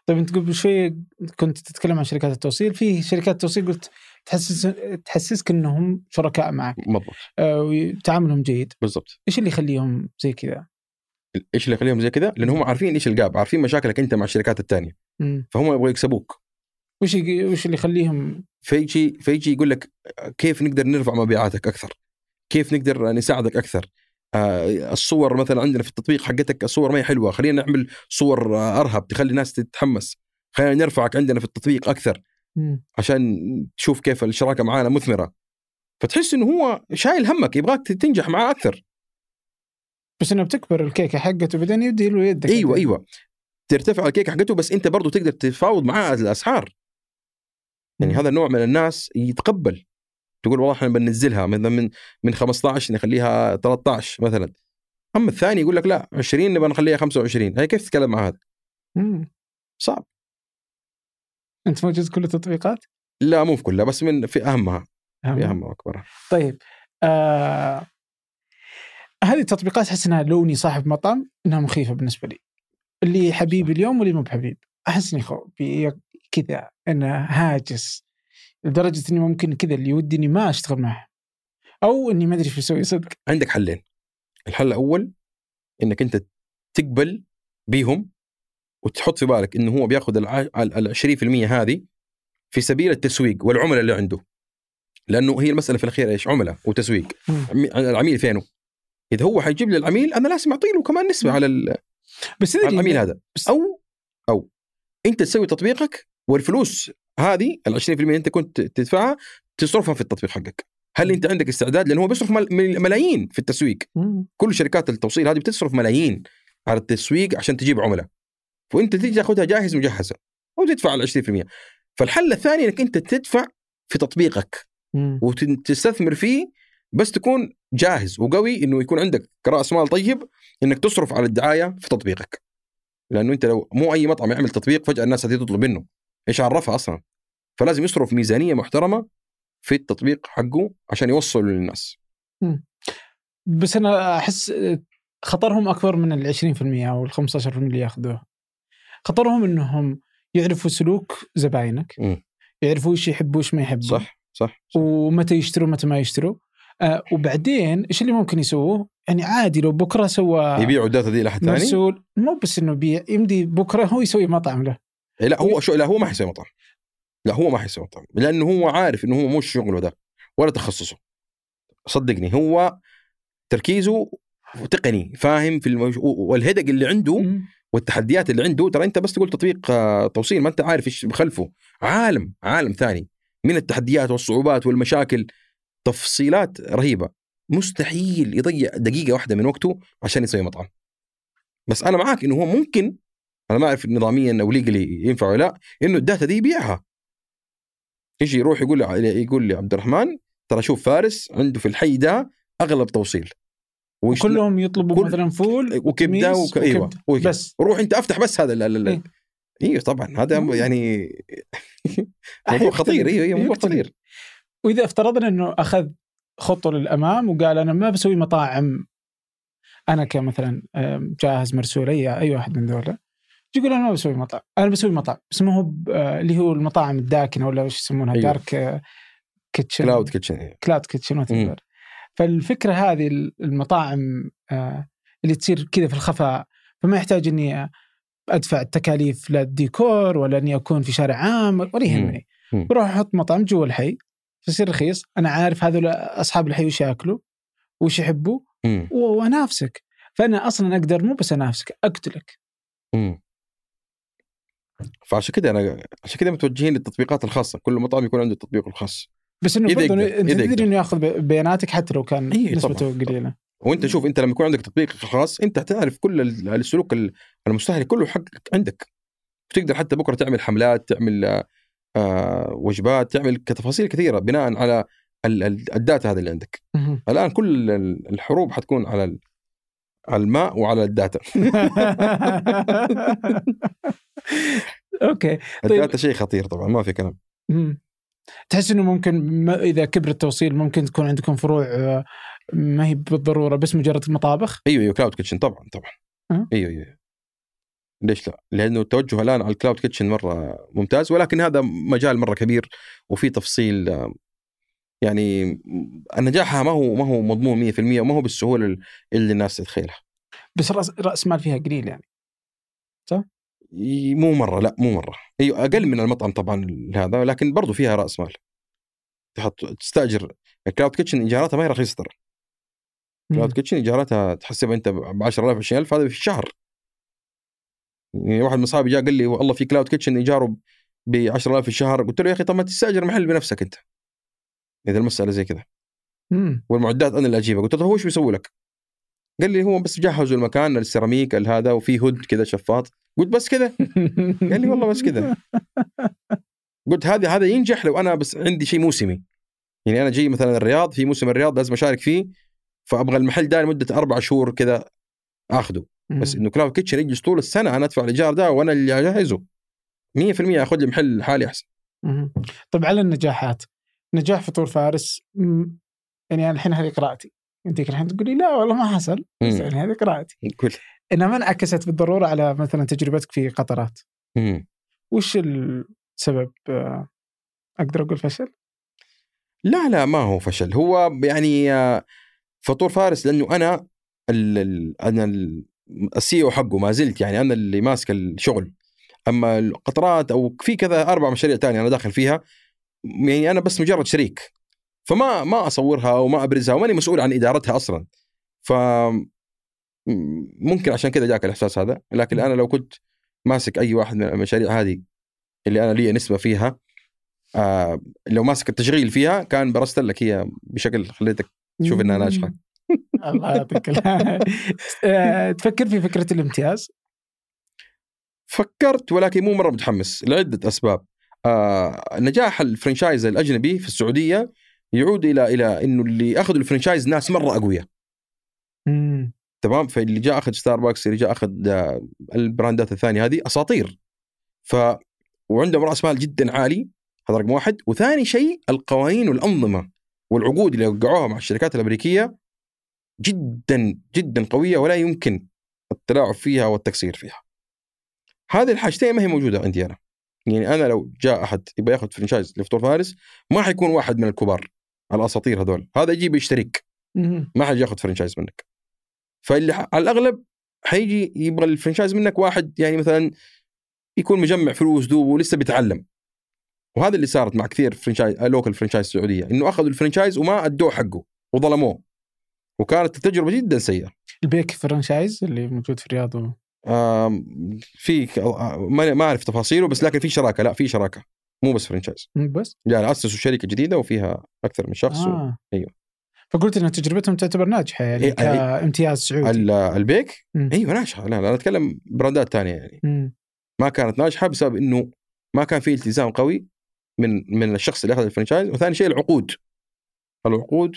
طيب انت قبل شوي كنت تتكلم عن شركات التوصيل. في شركات توصيل قلت تحسس تحسسك إنهم شركاء معك. مضبوط آه، وتعاملهم جيد. بالضبط. إيش اللي يخليهم زي كذا؟ إيش اللي يخليهم زي كذا؟ لأن هم عارفين إيش الجاب عارفين مشاكلك أنت مع الشركات الثانية. فهم يبغوا يكسبوك. وش وش اللي يخليهم؟ فيجي فيجي يقول لك كيف نقدر نرفع مبيعاتك أكثر؟ كيف نقدر نساعدك أكثر؟ الصور مثلا عندنا في التطبيق حقتك الصور ما هي حلوة. خلينا نعمل صور آه، أرهب تخلي الناس تتحمس. خلينا نرفعك عندنا في التطبيق أكثر. عشان تشوف كيف الشراكة معانا مثمرة. فتحس إنه هو شايل همك يبغاك تنجح معاه أكثر. بس إنه بتكبر الكيكة حقته بعدين يدي له يدك. أيوه أيوه. ترتفع الكيكة حقته بس أنت برضو تقدر تفاوض معاه الأسعار. يعني. هذا النوع من الناس يتقبل. تقول والله إحنا بننزلها مثلا من من 15 نخليها 13 مثلا أما الثاني يقول لك لا 20 نبغى نخليها 25 هي كيف تتكلم مع هذا؟ مم. صعب أنت موجود في كل التطبيقات؟ لا مو في كلها بس من في أهمها في أهم. أهمها واكبرها طيب آه هذه التطبيقات أحس إنها لوني صاحب مطعم إنها مخيفة بالنسبة لي. اللي حبيب اليوم واللي مو بحبيب. أحس إني كذا إنه هاجس لدرجة إني ممكن كذا اللي ودي اني ما أشتغل معه. أو إني ما أدري إيش بسوي صدق. عندك حلين. الحل الأول إنك أنت تقبل بيهم وتحط في بالك إنه هو بياخذ ال 20% هذه في سبيل التسويق والعملاء اللي عنده. لأنه هي المسألة في الأخير إيش؟ عملاء وتسويق. العميل فينه؟ إذا هو حيجيب لي العميل أنا لازم اعطي له كمان نسبة على, ال... بس على العميل هذا. أو أو أنت تسوي تطبيقك والفلوس هذه ال 20% اللي انت كنت تدفعها تصرفها في التطبيق حقك. هل انت عندك استعداد؟ لأنه هو بيصرف ملايين في التسويق. كل شركات التوصيل هذه بتصرف ملايين على التسويق عشان تجيب عملاء. وانت تيجي تاخذها جاهز مجهزة وتدفع ال 20% فالحل الثاني إنك انت تدفع في تطبيقك وتستثمر فيه بس تكون جاهز وقوي إنه يكون عندك رأس مال طيب إنك تصرف على الدعاية في تطبيقك. لأنه أنت لو مو أي مطعم يعمل تطبيق فجأة الناس هتيجي تطلب منه. إيش عرفها أصلا؟ فلازم يصرف ميزانية محترمة في التطبيق حقه عشان يوصل للناس. بس أنا أحس خطرهم أكبر من ال 20% أو ال 15% اللي ياخذوها خطرهم إنهم يعرفوا سلوك زباينك. يعرفوا إيش يحبوا وإيش ما يحبوا. صح صح, صح. ومتى يشتروا متى ما يشتروا. آه وبعدين إيش اللي ممكن يسووه؟ يعني عادي لو بكرة سوى يبيعوا الداتا دي لحد ثاني؟ مرسول مو بس إنه بيع يمدي بكرة هو يسوي مطعم له. لا هو شو لا هو ما حيسوي مطعم. لا هو ما حيسوي مطعم لأنه هو عارف إنه هو مو شغله ده ولا تخصصه. صدقني هو تركيزه تقني فاهم في الموج... والهدق اللي عنده. والتحديات اللي عنده ترى أنت بس تقول تطبيق آه، توصيل ما أنت عارف إيش بخلفه. عالم عالم ثاني. من التحديات والصعوبات والمشاكل تفصيلات رهيبة. مستحيل يضيع دقيقة واحدة من وقته عشان يسوي مطعم. بس أنا معاك إنه هو ممكن أنا ما أعرف نظاميا أو ليجلي ينفع ولا لا إنه الداتا دي يبيعها. يجي يروح يقول لي يقول لي عبد الرحمن ترى شوف فارس عنده في الحي ده أغلب توصيل. وكلهم يطلبوا كل... مثلا فول وكبدة وك... أيوه وكبدة. بس. روح أنت أفتح بس هذا ال... إيه؟ أيوه طبعا هذا يعني موضوع خطير أيوه أيوه موضوع خطير. وإذا افترضنا إنه أخذ خطوة للأمام وقال أنا ما بسوي مطاعم أنا كمثلا جاهز مرسول اي أي واحد من ذولا يقول أنا ما بسوي مطعم أنا بسوي مطعم بس ما هو آه، اللي هو المطاعم الداكنة ولا وش يسمونها أيوه. دارك kitchen cloud kitchen cloud kitchen فالفكرة هذه المطاعم آه، اللي تصير كذا في الخفاء فما يحتاج إني أدفع التكاليف للديكور ولا إني أكون في شارع عام ولا يهمني. بروح أحط مطعم جوا الحي فيصير رخيص أنا عارف هذول أصحاب الحي وش ياكلوا وش يحبوا وانافسك فأنا أصلا أقدر مو بس أنافسك أقتلك. فعشان كذا أنا عشان كذا متوجهين للتطبيقات الخاصة كل مطعم يكون عنده التطبيق الخاص. بس إنه برضه أنت تدري إنه ياخذ بياناتك حتى لو كان إيه نسبته قليلة. وأنت شوف أنت لما يكون عندك تطبيق خاص أنت تعرف كل السلوك المستهلك كله حقك عندك. تقدر حتى بكرة تعمل حملات تعمل آه وجبات تعمل تفاصيل كثيرة بناء على الداتا هذا اللي عندك. الآن كل الحروب حتكون على على الماء وعلى ال data okay طيب. ال data شيء خطير طبعا ما في كلام تحس إنه ممكن إذا كبر التوصيل ممكن تكون عندكم فروع آه، ما هي بالضرورة بس مجرد مطابخ؟ أيوه أيوه cloud kitchen طبعا طبعا أه؟ أيوه أيوه ليش لا؟ لأنه التوجه الآن على ال cloud kitchen مرة ممتاز ولكن هذا مجال مرة كبير وفي تفصيل آه، يعني نجاحها ما هو ما هو مضمون 100% وما هو بالسهولة اللي الناس تتخيلها. بس راس رأس مال فيها قليل يعني. صح؟ مو مرة لا مو مرة. أيوه أقل من المطعم طبعا هذا لكن برضو فيها رأس مال. تحط تستأجر. ال cloud kitchen إيجاراتها ما هي رخيصة ترى. cloud kitchen إيجاراتها تحسبها أنت ب 10000 20000 هذا في الشهر. يعني واحد من أصحابي جاء قال لي والله في cloud kitchen إيجاره ب 10000 في الشهر. قلت له يا أخي طب ما تستأجر محل بنفسك أنت. إذا المسألة زي كذا. والمعدات أنا اللي أجيبها. قلت له هو إيش بيسوي لك؟ قال لي هو بس جهزوا المكان السيراميك هذا وفي hood كذا شفاط. قلت بس كذا. قال لي والله بس كذا. قلت هذا هذا ينجح لو أنا بس عندي شيء موسمي. يعني أنا جاي مثلا الرياض في موسم الرياض لازم أشارك فيه فأبغى المحل ده لمدة أربع شهور كذا اخذه بس إنه cloud kitchen يجلس طول السنة أنا أدفع الإيجار ده وأنا اللي أجهزه. 100% أخذ لي محل حالي أحسن. طيب على النجاحات. نجاح فطور فارس يعني أنا الحين هذه قراءتي. أنت الحين تقولي لا والله ما حصل بس يعني هذه قراءتي. كل انها ما انعكست بالضرورة على مثلا تجربتك في قطرات. وش السبب؟ أقدر أقول فشل؟ لا لا ما هو فشل. هو يعني آه، فطور فارس لأنه أنا ال ال أنا ال CEO حقه ما زلت يعني أنا اللي ماسك الشغل. أما القطرات أو في كذا أربع مشاريع ثانية أنا داخل فيها يعني أنا بس مجرد شريك. فما ما أصورها وما أبرزها وماني مسؤول عن إدارتها أصلا. ف ممكن عشان كذا جاك الإحساس هذا. لكن أنا لو كنت ماسك أي واحد من المشاريع هذه اللي أنا لي نسبة فيها آه لو ماسك التشغيل فيها كان برزت لك هي بشكل خليتك تشوف إنها ناجحة. الله يعطيك. آه، تفكر في فكرة الامتياز؟ فكرت ولكن مو مرة متحمس لعدة أسباب. آه نجاح الفرنشايز الأجنبي في السعودية يعود إلى إلى إنه اللي أخذوا الفرنشايز ناس مرة أقوياء. تمام فاللي جاء أخذ ستاربكس اللي جاء أخذ آه، البراندات الثانية هذه أساطير ف وعندهم رأس مال جدا عالي هذا رقم واحد وثاني شيء القوانين والأنظمة والعقود اللي وقعوها مع الشركات الأمريكية جدا جدا قوية ولا يمكن التلاعب فيها والتقصير فيها. هذه الحاجتين ما هي موجودة عندي أنا. يعني أنا لو جاء أحد يبغى ياخذ فرنشايز لفطور فارس ما حيكون واحد من الكبار الأساطير هذول، هذا يجي بيشترك مم. ما حد ياخذ فرنشايز منك. فاللي ح- على الأغلب حيجي يبغى الفرنشايز منك واحد يعني مثلا يكون مجمع فلوس دوب ولسه بيتعلم. وهذا اللي صارت مع كثير franchise local franchise سعودية إنه أخذوا ال franchise وما أدوه حقه وظلموه. وكانت التجربة جدا سيئة. البيك franchise اللي موجود في الرياض و... في آه، ما أعرف تفاصيله بس لكن في شراكة لا في شراكة. مو بس franchise. بس؟ يعني اسسوا شركة جديدة وفيها أكثر من شخص و... آه. أيوه. فقلت إن تجربتهم تعتبر ناجحة يعني إيه، أي- كامتياز سعودي. ال- البيك؟ مم. أيوه ناجحة. لا لا أنا أتكلم brandات ثانية يعني. مم. ما كانت ناجحة بسبب إنه ما كان في التزام قوي من من الشخص اللي أخذ الفرنشايز. وثاني شيء العقود. العقود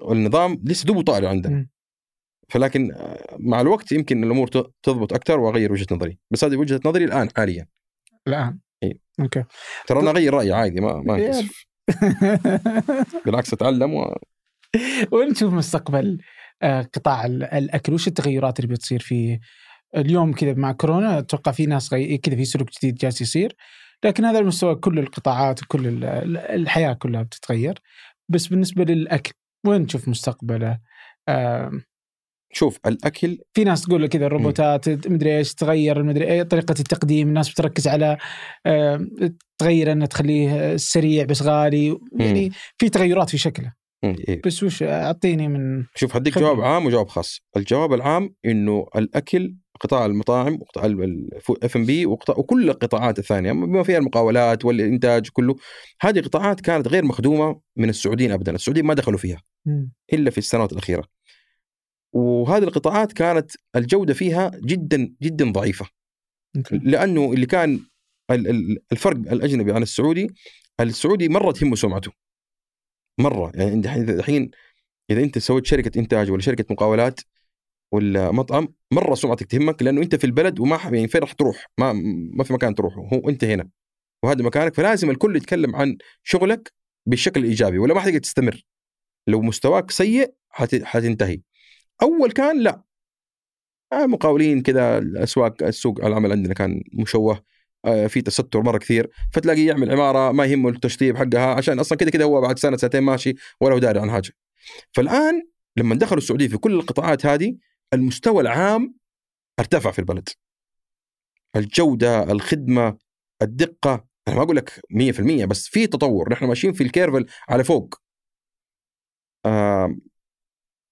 والنظام لسه دوبه طالع عندنا. مم. فلكن آه، مع الوقت يمكن الأمور تضبط أكثر وأغير وجهة نظري. بس هذه وجهة نظري الآن حاليا. الآن. إيه. أوكي. ترى أنا أغير رأيي عادي ما ما أنكسف. بالعكس أتعلم و... وين تشوف مستقبل آه، قطاع ال- الاكل وش التغيرات اللي بتصير فيه اليوم كذا مع كورونا. أتوقع في ناس غي... كذا في سلوك جديد جالس يصير. لكن هذا المستوى كل القطاعات وكل ال- ال- الحياة كلها بتتغير. بس بالنسبة للاكل وين تشوف مستقبله؟ آه، شوف الأكل في ناس تقول كذا الروبوتات مدري إيش تغير مدري إيه طريقة التقديم الناس بتركز على تغير إنه تخليه سريع بس غالي يعني في تغيرات في شكله. إيه. بس وش أعطيني من شوف خبرة. جواب عام وجواب خاص. الجواب العام إنه الأكل قطاع المطاعم وقطاع الاف ام بي وكل القطاعات الثانية بما فيها المقاولات والإنتاج كله. هذه قطاعات كانت غير مخدومة من السعوديين ابدا. السعوديين ما دخلوا فيها مم. إلا في السنوات الأخيرة. وهذه القطاعات كانت الجودة فيها جدا جدا ضعيفة. لأنه اللي كان ال- ال- الفرق الأجنبي عن السعودي السعودي مرة تهمه سمعته. مرة. يعني الحين إذا أنت سويت شركة إنتاج ولا شركة مقاولات ولا مطعم مرة سمعتك تهمك لأنه أنت في البلد وما يعني فين راح تروح؟ ما ما في مكان تروحه. هو أنت هنا. وهذا مكانك. فلازم الكل يتكلم عن شغلك بالشكل الإيجابي ولا ما حتقدر تستمر لو مستواك سيء حت- حتنتهي. أول كان لا. آه، مقاولين كذا الأسواق السوق العمل عندنا كان مشوه. آه، في تستر مرة كثير. فتلاقيه يعمل عمارة ما يهمه التشطيب حقها عشان أصلا كذا كذا هو بعد سنة سنتين ماشي ولا هو داري عن حاجة. فالآن لما دخلوا السعودية في كل القطاعات هذه المستوى العام ارتفع في البلد. الجودة الخدمة الدقة أنا ما أقول لك 100% بس في تطور. نحن ماشيين في الكيرفل على فوق. آه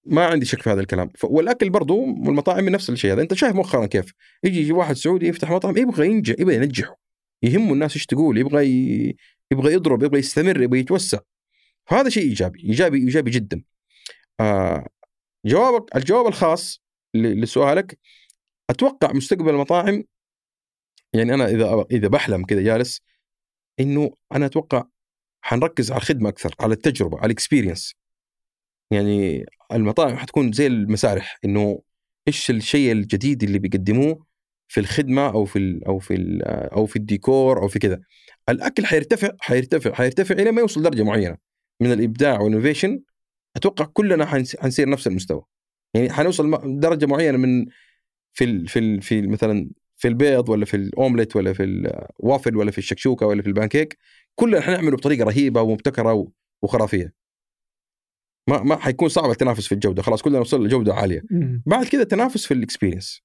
ما عندي شك في هذا الكلام. والأكل برضو والمطاعم نفس الشيء هذا. أنت شايف مؤخرا كيف؟ يجي يجي واحد سعودي يفتح مطعم يبغى ينجح يبغى ينجحه. يهمه الناس إيش تقول يبغى ي... يبغى يضرب يبغى يستمر يبغى يتوسع. هذا شيء إيجابي إيجابي إيجابي جدا. آه جوابك الجواب الخاص لسؤالك أتوقع مستقبل المطاعم يعني أنا إذا إذا بحلم كذا جالس إنه أنا أتوقع حنركز على الخدمة أكثر على التجربة على الاكسبيرينس يعني المطاعم حتكون زي المسارح إنه إيش الشيء الجديد اللي بيقدموه في الخدمة أو في ال أو في ال أو في الديكور أو في كذا. الأكل حيرتفع حيرتفع حيرتفع إلى ما يوصل درجة معينة من الإبداع وال innovation أتوقع كلنا حنصير نفس المستوى. يعني حنوصل درجة معينة من في ال في ال في مثلا في البيض ولا في الأومليت ولا في الوافل ولا في الشكشوكة ولا في البانكيك كلنا حنعمله بطريقة رهيبة ومبتكرة وخرافية. ما ما حيكون صعب التنافس في الجودة. خلاص كلنا وصلنا لجودة عالية. مم. بعد كذا تنافس في ال experience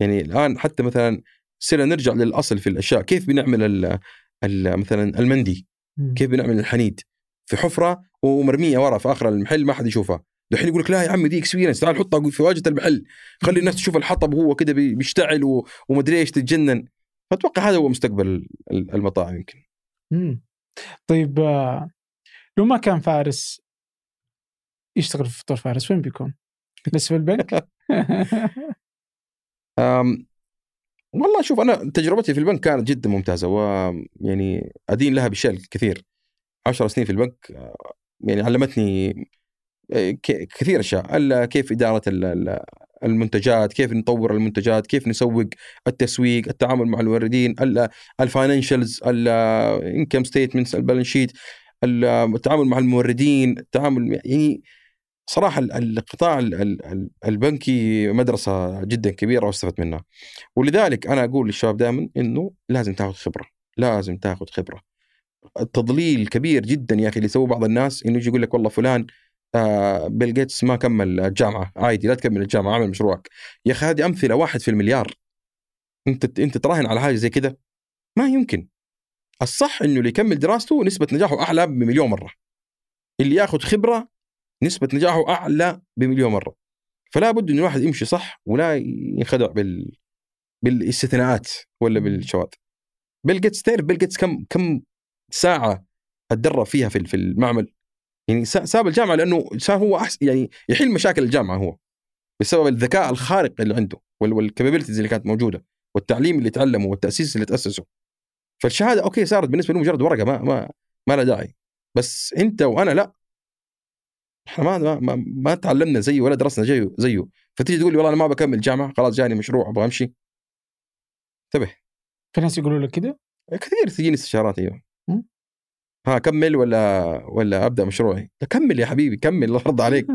يعني الآن حتى مثلا صرنا نرجع للأصل في الأشياء. كيف بنعمل ال ال مثلا المندي؟ مم. كيف بنعمل الحنيد؟ في حفرة ومرمية ورا في آخر المحل ما حد يشوفها. دحين يقول لك لا يا عمي دي experience تعال حطها في واجهة المحل. خلي الناس تشوف الحطب وهو كده بي- بيشتعل و- ومدري إيش تتجنن. فأتوقع هذا هو مستقبل ال- المطاعم يمكن. مم. طيب آه، لو ما كان فارس يشتغل في فطور فارس وين بيكون؟ لسه في البنك؟ والله شوف أنا تجربتي في البنك كانت جدا ممتازة ويعني أدين لها بالشيء الكثير عشر سنين في البنك آه، يعني علمتني ك- كثير أشياء كيف إدارة ال- ال- المنتجات كيف نطور المنتجات كيف نسوق التسويق التعامل مع الموردين ال financials ال income statements ال balance sheet التعامل مع الموردين التعامل يعني صراحة ال- القطاع ال- ال- ال- البنكي مدرسة جدا كبيرة واستفدت منها. ولذلك أنا أقول للشباب دائما إنه لازم تاخذ خبرة لازم تاخذ خبرة. التضليل كبير جدا يا أخي اللي يسوي بعض الناس إنه يجي يقول لك والله فلان آه بيل جيتس ما كمل الجامعة عادي لا تكمل الجامعة اعمل مشروعك. يا أخي هذه أمثلة واحد في المليار. أنت أنت تراهن على حاجة زي كده؟ ما يمكن. الصح إنه اللي يكمل دراسته نسبة نجاحه أعلى بمليون مرة. اللي ياخذ خبرة نسبة نجاحه أعلى بمليون مرة. فلا بد إن الواحد يمشي صح ولا ينخدع بال بالاستثناءات ولا بالشواذ. بيل جيتس تعرف بيل جيتس كم كم ساعة اتدرب فيها في في المعمل؟ يعني سا- ساب الجامعة لأنه صار هو أحسن يعني يحل مشاكل الجامعة هو. بسبب الذكاء الخارق اللي عنده وال capabilities اللي كانت موجودة والتعليم اللي تعلمه والتأسيس اللي تأسسه. فالشهادة أوكي صارت بالنسبة له مجرد ورقة ما ما ما لها داعي. بس أنت وأنا لا. إحنا ما ما, ما, تعلمنا زيه ولا درسنا زيه زيه. فتيجي تقول لي والله أنا ما بكمل جامعة خلاص جاني مشروع أبغى أمشي. انتبه. في ناس يقولوا لك كذا؟ كثير تجيني استشارات أيوه. ها كمل ولا ولا أبدأ مشروعي؟ لا كمل يا حبيبي كمل الله يرضى عليك.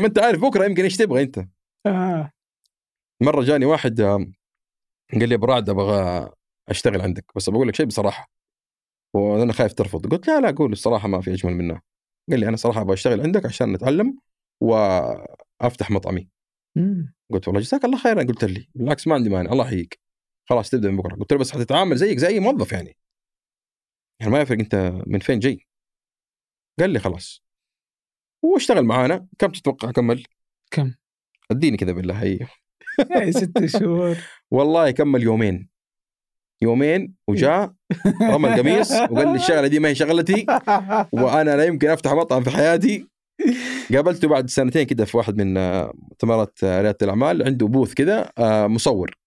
ما أنت عارف بكرة يمكن إيش تبغى أنت؟ آه. مرة جاني واحد قال لي أبو رعد أبغى أشتغل عندك. بس بقول لك شيء بصراحة وأنا خايف ترفض. قلت لا لا قول الصراحة ما في أجمل منها قال لي أنا صراحة أبغى أشتغل عندك عشان نتعلم وأفتح مطعمي. مم. قلت والله جزاك الله خيرا. قلت لي بالعكس ما عندي مانع الله يحييك. خلاص تبدأ من بكرة. قلت له بس حتتعامل زيك زي اي موظف يعني. يعني ما يفرق أنت من فين جاي. قال لي خلاص. واشتغل معانا. كم تتوقع كمل؟ كم؟ اديني كذا بالله هي. ست شهور. والله كمل يومين. يومين وجاء رمى القميص وقال لي الشغلة دي ما هي شغلتي وأنا لا يمكن أفتح مطعم في حياتي. قابلته بعد سنتين كده في واحد من آه، مؤتمرات آه، ريادة الأعمال عنده بوث كده آه، مصور.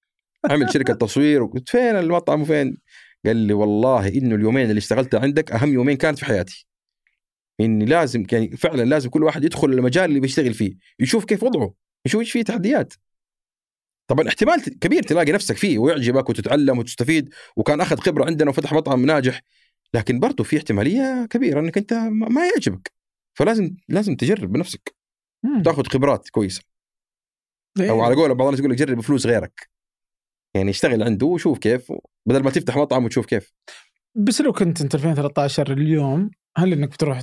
عمل شركة تصوير وقلت فين المطعم وفين؟ قال لي والله إنه اليومين اللي اشتغلت عندك أهم يومين كانت في حياتي. إني لازم يعني فعلا لازم كل واحد يدخل المجال اللي بيشتغل فيه يشوف كيف وضعه يشوف إيش فيه تحديات. طبعا احتمال كبير تلاقي نفسك فيه ويعجبك وتتعلم وتستفيد وكان أخذ خبرة عندنا وفتح مطعم ناجح لكن برضه في احتمالية كبيرة إنك أنت ما يعجبك فلازم لازم تجرب بنفسك. تاخذ خبرات كويسة إيه. أو على قول بعض الناس يقول لك جرب بفلوس غيرك يعني اشتغل عنده وشوف كيف بدل ما تفتح مطعم وتشوف كيف بس لو كنت أنت 2013 اليوم هل إنك بتروح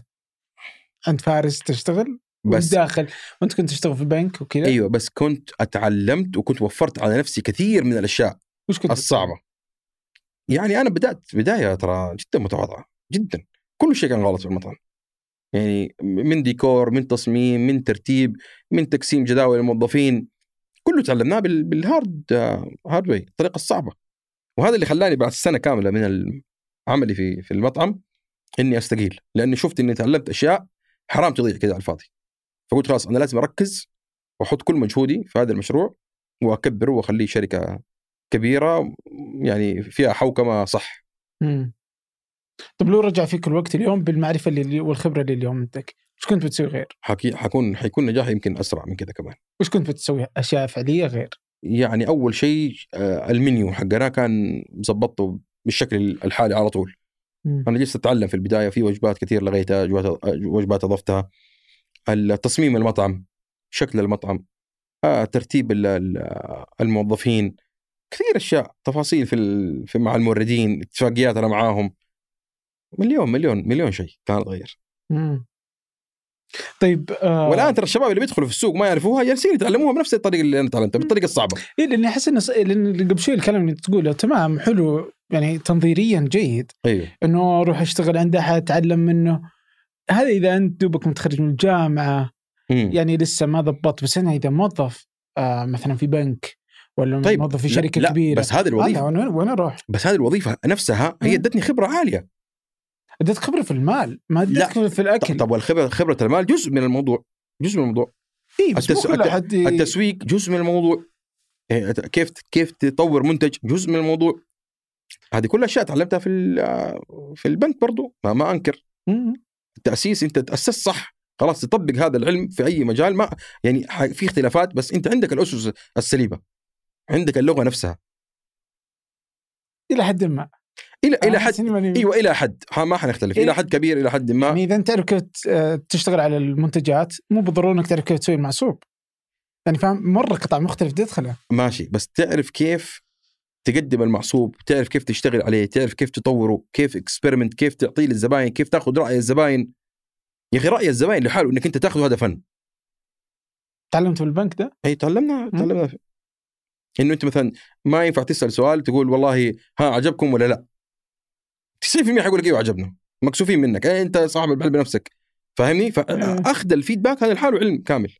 عند فارس تشتغل؟ بس داخل وانت كنت تشتغل في البنك وكذا؟ أيوه بس كنت أتعلمت وكنت وفرت على نفسي كثير من الأشياء وش كنت الصعبة. يعني أنا بدأت بدايه ترى جدا متواضعة جدا. كل شيء كان غلط في المطعم. يعني من ديكور من تصميم من ترتيب من تقسيم جداول الموظفين. كله تعلمناه بال- بالهارد hard way الطريقة الصعبة. وهذا اللي خلاني بعد سنة كاملة من عملي في في المطعم إني أستقيل. لأني شفت إني تعلمت أشياء حرام تضيع كذا على الفاضي. فقلت خلاص أنا لازم أركز وأحط كل مجهودي في هذا المشروع وأكبره وأخليه شركة كبيرة يعني فيها حوكمة صح مم. طب لو رجع فيك الوقت اليوم بالمعرفة اللي والخبرة اللي اليوم عندك وش كنت بتسوي غير؟ حكي حكون حيكون نجاحي يمكن أسرع من كذا كمان وش كنت بتسوي أشياء فعلية غير؟ يعني أول شيء آه، المنيو حقنا كان مظبطه بالشكل الحالي على طول مم. أنا جلست أتعلم في البداية في وجبات كثير لغيتها وجبات وجبات أضفتها التصميم المطعم شكل المطعم آه، ترتيب ال- ال- الموظفين كثير أشياء تفاصيل في, مع الموردين اتفاقيات أنا معاهم. مليون مليون مليون شيء كان يتغير مم. طيب آه والآن ترى الشباب اللي بيدخلوا في السوق ما يعرفوها جالسين يتعلموها بنفس الطريقة اللي أنا تعلمتها بالطريقة الصعبة. إيه لاني أحس انه لأن قبل شوي الكلام اللي تقوله تمام حلو يعني تنظيريا جيد. أيوه. إنه أروح أشتغل عند أحد أتعلم منه. هذا إذا أنت دوبك متخرج من الجامعة مم. يعني لسه ما ضبطت بس أنا إذا موظف آه مثلا في بنك ولا طيب موظف في شركة لا كبيرة بس هذه الوظيفة وين وين أروح؟ بس هذه الوظيفة نفسها هي مم. ادتني خبرة عالية اديت خبرة في المال ما اديت لا. خبرة في الأكل طب والخبرة خبرة المال جزء من الموضوع جزء من الموضوع إيه بس التس- كل الت- التسويق جزء من الموضوع يعني كيف كيف تطور منتج جزء من الموضوع هذه كلها أشياء تعلمتها في ال- في البنك برضو ما, ما أنكر مم. التاسيس أنت تاسست صح. خلاص تطبق هذا العلم في أي مجال ما. يعني في اختلافات بس أنت عندك الأسس السليمة. عندك اللغة نفسها. إلى حد ما. إلى إلى حد إيوه إلى حد. ما حنختلف. إيه. إلى حد كبير إلى حد ما. يعني إذا أنت تعرف كيف تشتغل على المنتجات مو بالضرورة إنك تعرف كيف تسوي المعصوب يعني فاهم؟ مرة قطع مختلف تدخله ماشي. بس تعرف كيف تقدم المعصوب تعرف كيف تشتغل عليه تعرف كيف تطوره كيف experiment كيف تعطيه للزباين كيف تاخذ رأي الزباين. يا أخي رأي الزباين لحاله إنك أنت تاخذ هذا فن. تعلمت بالبنك ده؟ اي تعلمنا تعلمنا. في- إنه أنت مثلا ما ينفع تسأل سؤال تقول والله ها عجبكم ولا لا؟ 90% حيقول لك أيوه عجبنا مكسوفين منك. أي أنت صاحب البحث بنفسك. فاهمني؟ إيه. فأخذ الفيدباك هذا لحاله علم كامل.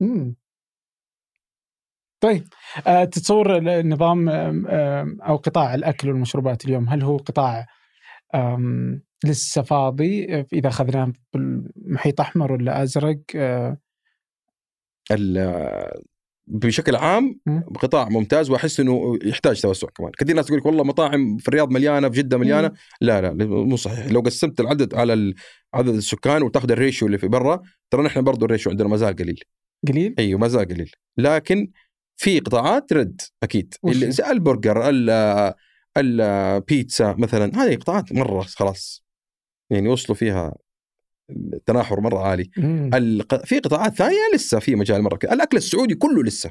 مم. طيب آه، تتصور النظام أو قطاع الأكل والمشروبات اليوم هل هو قطاع لسه فاضي؟ آه، إذا أخذناه بالمحيط أحمر ولا أزرق؟ آه، ال- بشكل عام. قطاع ممتاز وأحس إنه يحتاج توسع كمان. كثير ناس تقول لك والله مطاعم في الرياض مليانة في جدة مليانة. لا لا مو صحيح. لو قسمت العدد على عدد السكان وتاخذ ال ratio اللي في برا ترى نحن برضو ال ratio عندنا ما زال قليل. قليل؟ أيوه ما زال قليل. لكن في قطاعات red أكيد. اللي؟ زي البرجر ال- البيتزا مثلا هذه قطاعات مرة خلاص. يعني وصلوا فيها التناحر مرة عالي. الق... في قطاعات ثانية لسه في مجال مرة كده. الأكل السعودي كله لسه.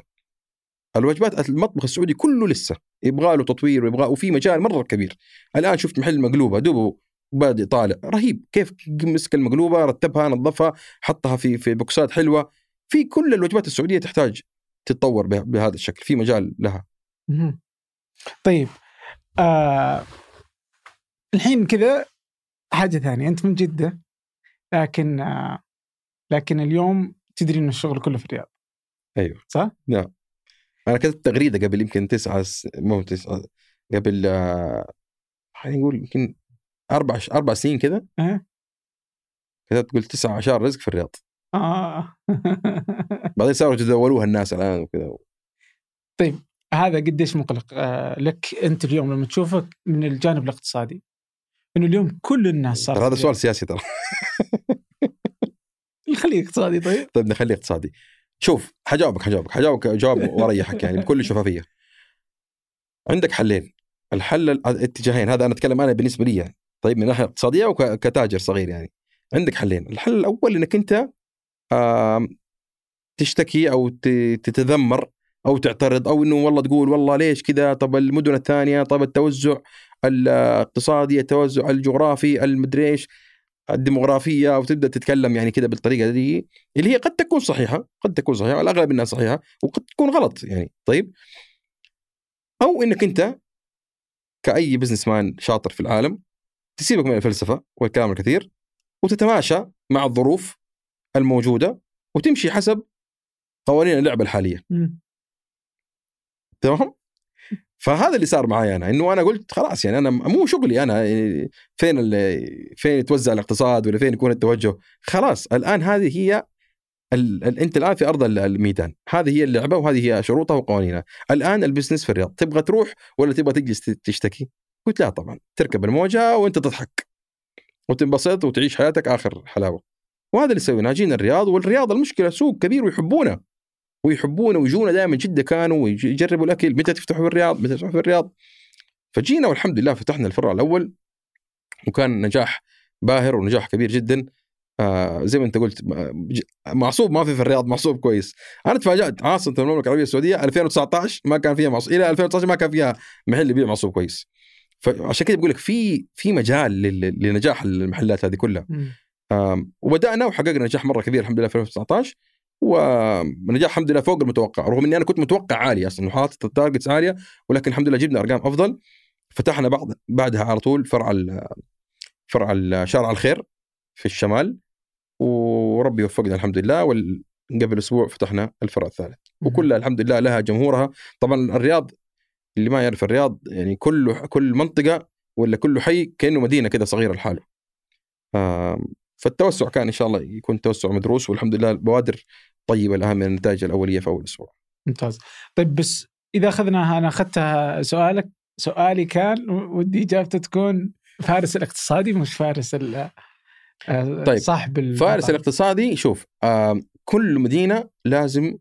الوجبات المطبخ السعودي كله لسه. يبغى له تطوير ويبغى وفي مجال مرة كبير. الآن شفت محل مقلوبة دوبه بادئ طالع. رهيب. كيف مسك المقلوبة رتبها نظفها حطها في في بوكسات حلوة. في كل الوجبات السعودية تحتاج تتطور به- بهذا الشكل في مجال لها. طيب آه الحين كذا حاجة ثانية أنت من جدة لكن آه لكن اليوم تدري أن الشغل كله في الرياض أيوه صح؟ نعم أنا كتبت تغريدة قبل يمكن تسعة س... مو تسعة قبل آه، خلينا نقول يمكن أربع ش... أربع سنين كذا أه؟ كتبت قلت تسعة عشر رزق في الرياض آه. بعدين صاروا يتداولوها الناس الآن وكذا. هذا قديش مقلق. آه لك أنت اليوم لما تشوفك من الجانب الاقتصادي إنه اليوم كل الناس صار ترى هذا سؤال سياسي ترى. خليه اقتصادي طيب. طيب نخليه اقتصادي. شوف حجاوبك حجاوبك حجاوبك جواب واريحك يعني بكل شفافية. عندك حلين. الحل الاتجاهين هذا أنا أتكلم أنا بالنسبة لي يعني. طيب من ناحية اقتصاديه وكتاجر صغير يعني. عندك حلين. الحل الأول إنك أنت تشتكي أو تتذمر أو تعترض أو إنه والله تقول والله ليش كذا؟ طب المدن الثانية طب التوزع الاقتصادي التوزع الجغرافي المدري إيش الديموغرافية وتبدا تتكلم يعني كذا بالطريقة دي اللي هي قد تكون صحيحة قد تكون صحيحة والأغلب إنها صحيحة وقد تكون غلط يعني. طيب؟ أو إنك أنت كأي businessman شاطر في العالم تسيبك من الفلسفة والكلام الكثير وتتماشى مع الظروف الموجودة وتمشي حسب قوانين اللعبة الحالية. تمام؟ فهذا اللي صار معي أنا إنه أنا قلت خلاص يعني أنا مو شغلي أنا يعني فين فين يتوزع الاقتصاد ولا فين يكون التوجه؟ خلاص الآن هذه هي ال... ال... أنت الآن في أرض ال- الميدان. هذه هي اللعبة وهذه هي شروطها وقوانينها. الآن البزنس في الرياض تبغى تروح ولا تبغى تجلس تشتكي؟ قلت لا طبعا تركب الموجة وأنت تضحك. وتنبسط وتعيش حياتك آخر حلاوة. وهذا اللي سويناه جينا الرياض والرياض المشكلة سوق كبير ويحبونه. ويحبونه ويجونا دائما جدة كانوا ويجربوا الأكل متى تفتحوا في الرياض متى تفتحوا في الرياض فجينا والحمد لله فتحنا الفرع الأول وكان نجاح باهر ونجاح كبير جدا. آه زي ما أنت قلت معصوب ما في في الرياض معصوب كويس. أنا تفاجأت عاصمه المملكة العربية السعودية 2019 ما كان فيها معصوب إلى 2019 ما كان فيها محل يبيع معصوب كويس. فعشان كذا بقول لك في في مجال لنجاح المحلات هذه كلها. وبدأنا وحققنا نجاح مرة كبير الحمد لله في 2019 ونجاح الحمد لله فوق المتوقع رغم إني أنا كنت متوقع عالي أصلا وحاطط التارجتس عالية ولكن الحمد لله جبنا أرقام أفضل. فتحنا بعض بعدها على طول فرع ال- فرع ال- شارع الخير في الشمال وربي وفقنا الحمد لله وال- قبل أسبوع فتحنا الفرع الثالث. وكلها الحمد لله لها جمهورها. طبعا الرياض اللي ما يعرف الرياض يعني كل كل منطقة ولا كل حي كأنه مدينة كذا صغيرة لحاله. فالتوسع كان إن شاء الله يكون توسع مدروس والحمد لله البوادر طيبة الان من النتائج الأولية في أول أسبوع. ممتاز. طيب بس إذا اخذناها أنا أخذتها سؤالك سؤالي كان ودي إجابته تكون فارس الاقتصادي مش فارس ال آه، طيب. صاحب فارس الاقتصادي شوف آم، كل مدينة لازم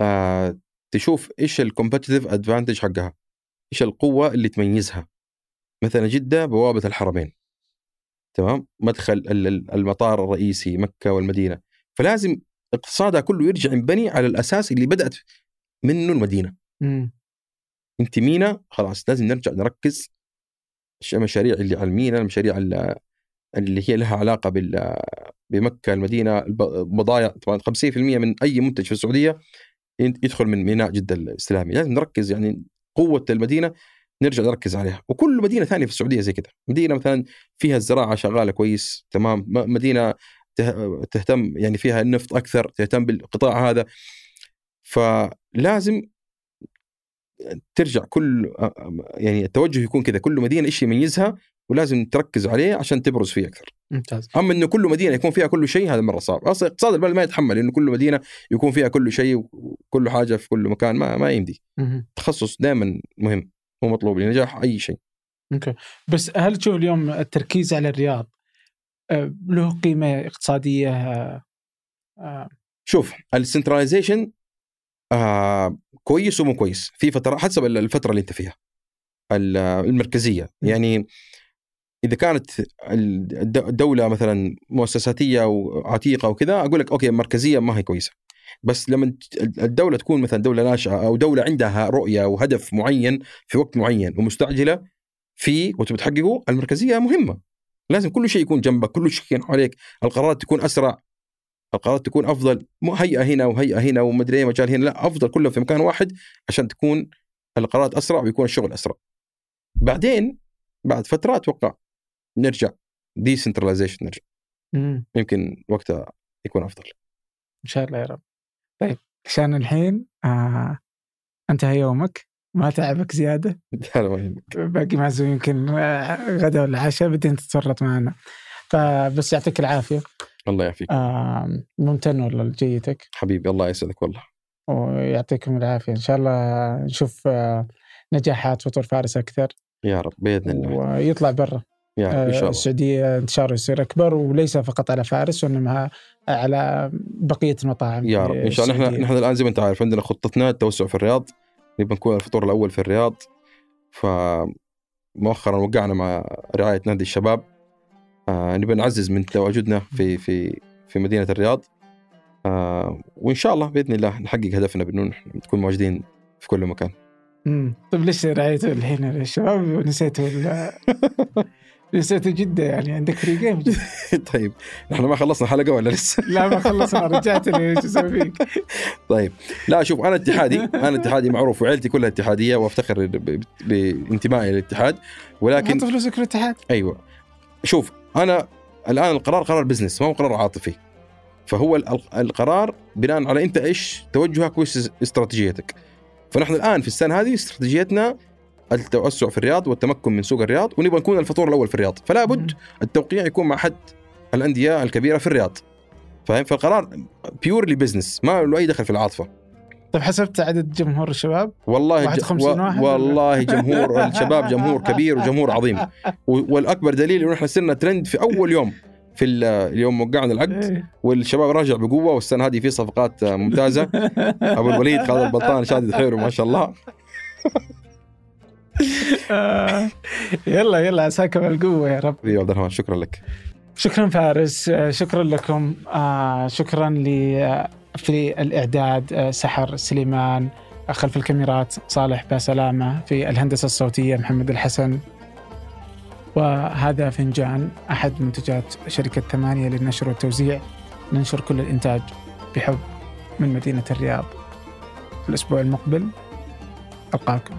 آه، تشوف إيش ال competitive advantage حقها إيش القوة اللي تميزها. مثلا جدة بوابة الحرمين. تمام؟ مدخل ال- ال- المطار الرئيسي مكة والمدينة. فلازم اقتصادها كله يرجع ينبني على الأساس اللي بدأت منه المدينة. مم. أنت مينا؟ خلاص لازم نرجع نركز. المشاريع اللي على المينا المشاريع ال- اللي هي لها علاقة بال بمكة المدينة الب- البضائع طبعا 50% من أي منتج في السعودية يدخل من ميناء جده الإسلامي. لازم نركز يعني قوة المدينة. نرجع نركز عليها. وكل مدينة ثانية في السعودية زي كذا مدينة مثلا فيها الزراعة شغالة كويس تمام. مدينة ته- تهتم يعني فيها النفط أكثر تهتم بالقطاع هذا. فلازم ترجع كل يعني التوجه يكون كذا. كل مدينة إيش يميزها؟ ولازم تركز عليه عشان تبرز فيه أكثر. ممتاز. أما إنه كل مدينة يكون فيها كل شيء هذا مرة صعب. أصلا اقتصاد البلد ما يتحمل إنه كل مدينة يكون فيها كل شيء وكل حاجة في كل مكان ما ما يمدي. التخصص دائما مهم. هو مطلوب لنجاح أي شيء. أوكي. بس هل تشوف اليوم التركيز على الرياض آه، له قيمة اقتصادية آه، آه، شوف ال centralization آه كويس ومو كويس. في فترة حسب الفترة اللي أنت فيها. ال- المركزية. يعني إذا كانت الد- الدولة مثلا مؤسساتية وعتيقه وكذا أقول لك أوكي مركزية ما هي كويسة. بس لما الدولة تكون مثلا دولة ناشئة أو دولة عندها رؤية وهدف معين في وقت معين ومستعجلة فيه وتبي تحققه المركزية مهمة. لازم كل شيء يكون جنبك كل شيء يكون حواليك. القرارات تكون أسرع. القرارات تكون أفضل. مو هيئة هنا وهيئة هنا ومدري إيه مجال هنا لا أفضل كلهم في مكان واحد عشان تكون القرارات أسرع ويكون الشغل أسرع. بعدين بعد فترة أتوقع نرجع. ديسنتراليزيشن نرجع. مم. يمكن وقتها يكون أفضل. إن شاء الله يا رب. طيب عشان الحين آه انتهى يومك ما تعبك زيادة؟ باقي معزوم يمكن آه، غدا ولا عشاء بدين تتورط معنا. فبس يعطيك العافية. الله يعافيك. آه ممتن والله لجيتك. حبيبي الله يسعدك والله. ويعطيكم العافية. إن شاء الله نشوف آه نجاحات فطور فارس أكثر. يا رب بإذن الله. ويطلع برا. يا رب إن آه، شاء الله. السعودية انتشاره يصير أكبر وليس فقط على فارس وإنما على بقية المطاعم يا رب. إن شاء الله نحن. نحن الآن زي ما أنت عارف عندنا خطتنا التوسع في الرياض. نبغى نكون الفطور الأول في الرياض. فمؤخرا وقعنا مع رعاية نادي الشباب. آه نبغى نعزز من تواجدنا في في في مدينة الرياض. آه وإن شاء الله بإذن الله نحقق هدفنا بأنه نكون موجودين في كل مكان. مم. طيب ليش رعيتوا الحين الشباب ونسيتوا نسيتوا جدة يعني عندك فري جيم جدة. طيب نحن ما خلصنا حلقه ولا لسه؟ لا ما خلصنا رجعت لي إيش أسوي فيك؟ طيب لا شوف أنا اتحادي أنا اتحادي معروف وعيلتي كلها اتحادية وأفتخر بانتمائي للاتحاد ولكن حط فلوسك في الاتحاد. أيوه. شوف أنا الآن القرار قرار business ما هو قرار عاطفي. فهو ال- القرار بناء على أنت إيش توجهك وإيش استراتيجيتك. فنحن الآن في السنة هذه استراتيجيتنا التوسع في الرياض والتمكن من سوق الرياض ونبغى نكون الفطور الأول في الرياض. فلا بد التوقيع يكون مع احد الأندية الكبيرة في الرياض. فاهم؟ فالقرار purely business ما له أي دخل في العاطفة. طيب حسبت عدد جمهور الشباب؟ والله 51 و... واحد والله جمهور الشباب جمهور كبير وجمهور عظيم. و... والأكبر دليل إنه إحنا صرنا ترند في أول يوم في ال- اليوم وقعنا العقد إيه. والشباب راجع بقوة والسنة هذه في صفقات ممتازة. أبو الوليد خالد البلطان شادد خيره ما شاء الله. يلا يلا عساكم القوه يا رب. حبيبي عبد الرحمن شكرا لك. شكرا فارس آه، شكرا لكم آه، شكرا آه، في الإعداد آه، سحر سليمان آه، خلف الكاميرات صالح باسلامه في الهندسة الصوتية محمد الحسن. وهذا فنجان أحد منتجات شركة ثمانية للنشر والتوزيع. ننشر كل الإنتاج بحب من مدينة الرياض. الأسبوع المقبل ألقاكم.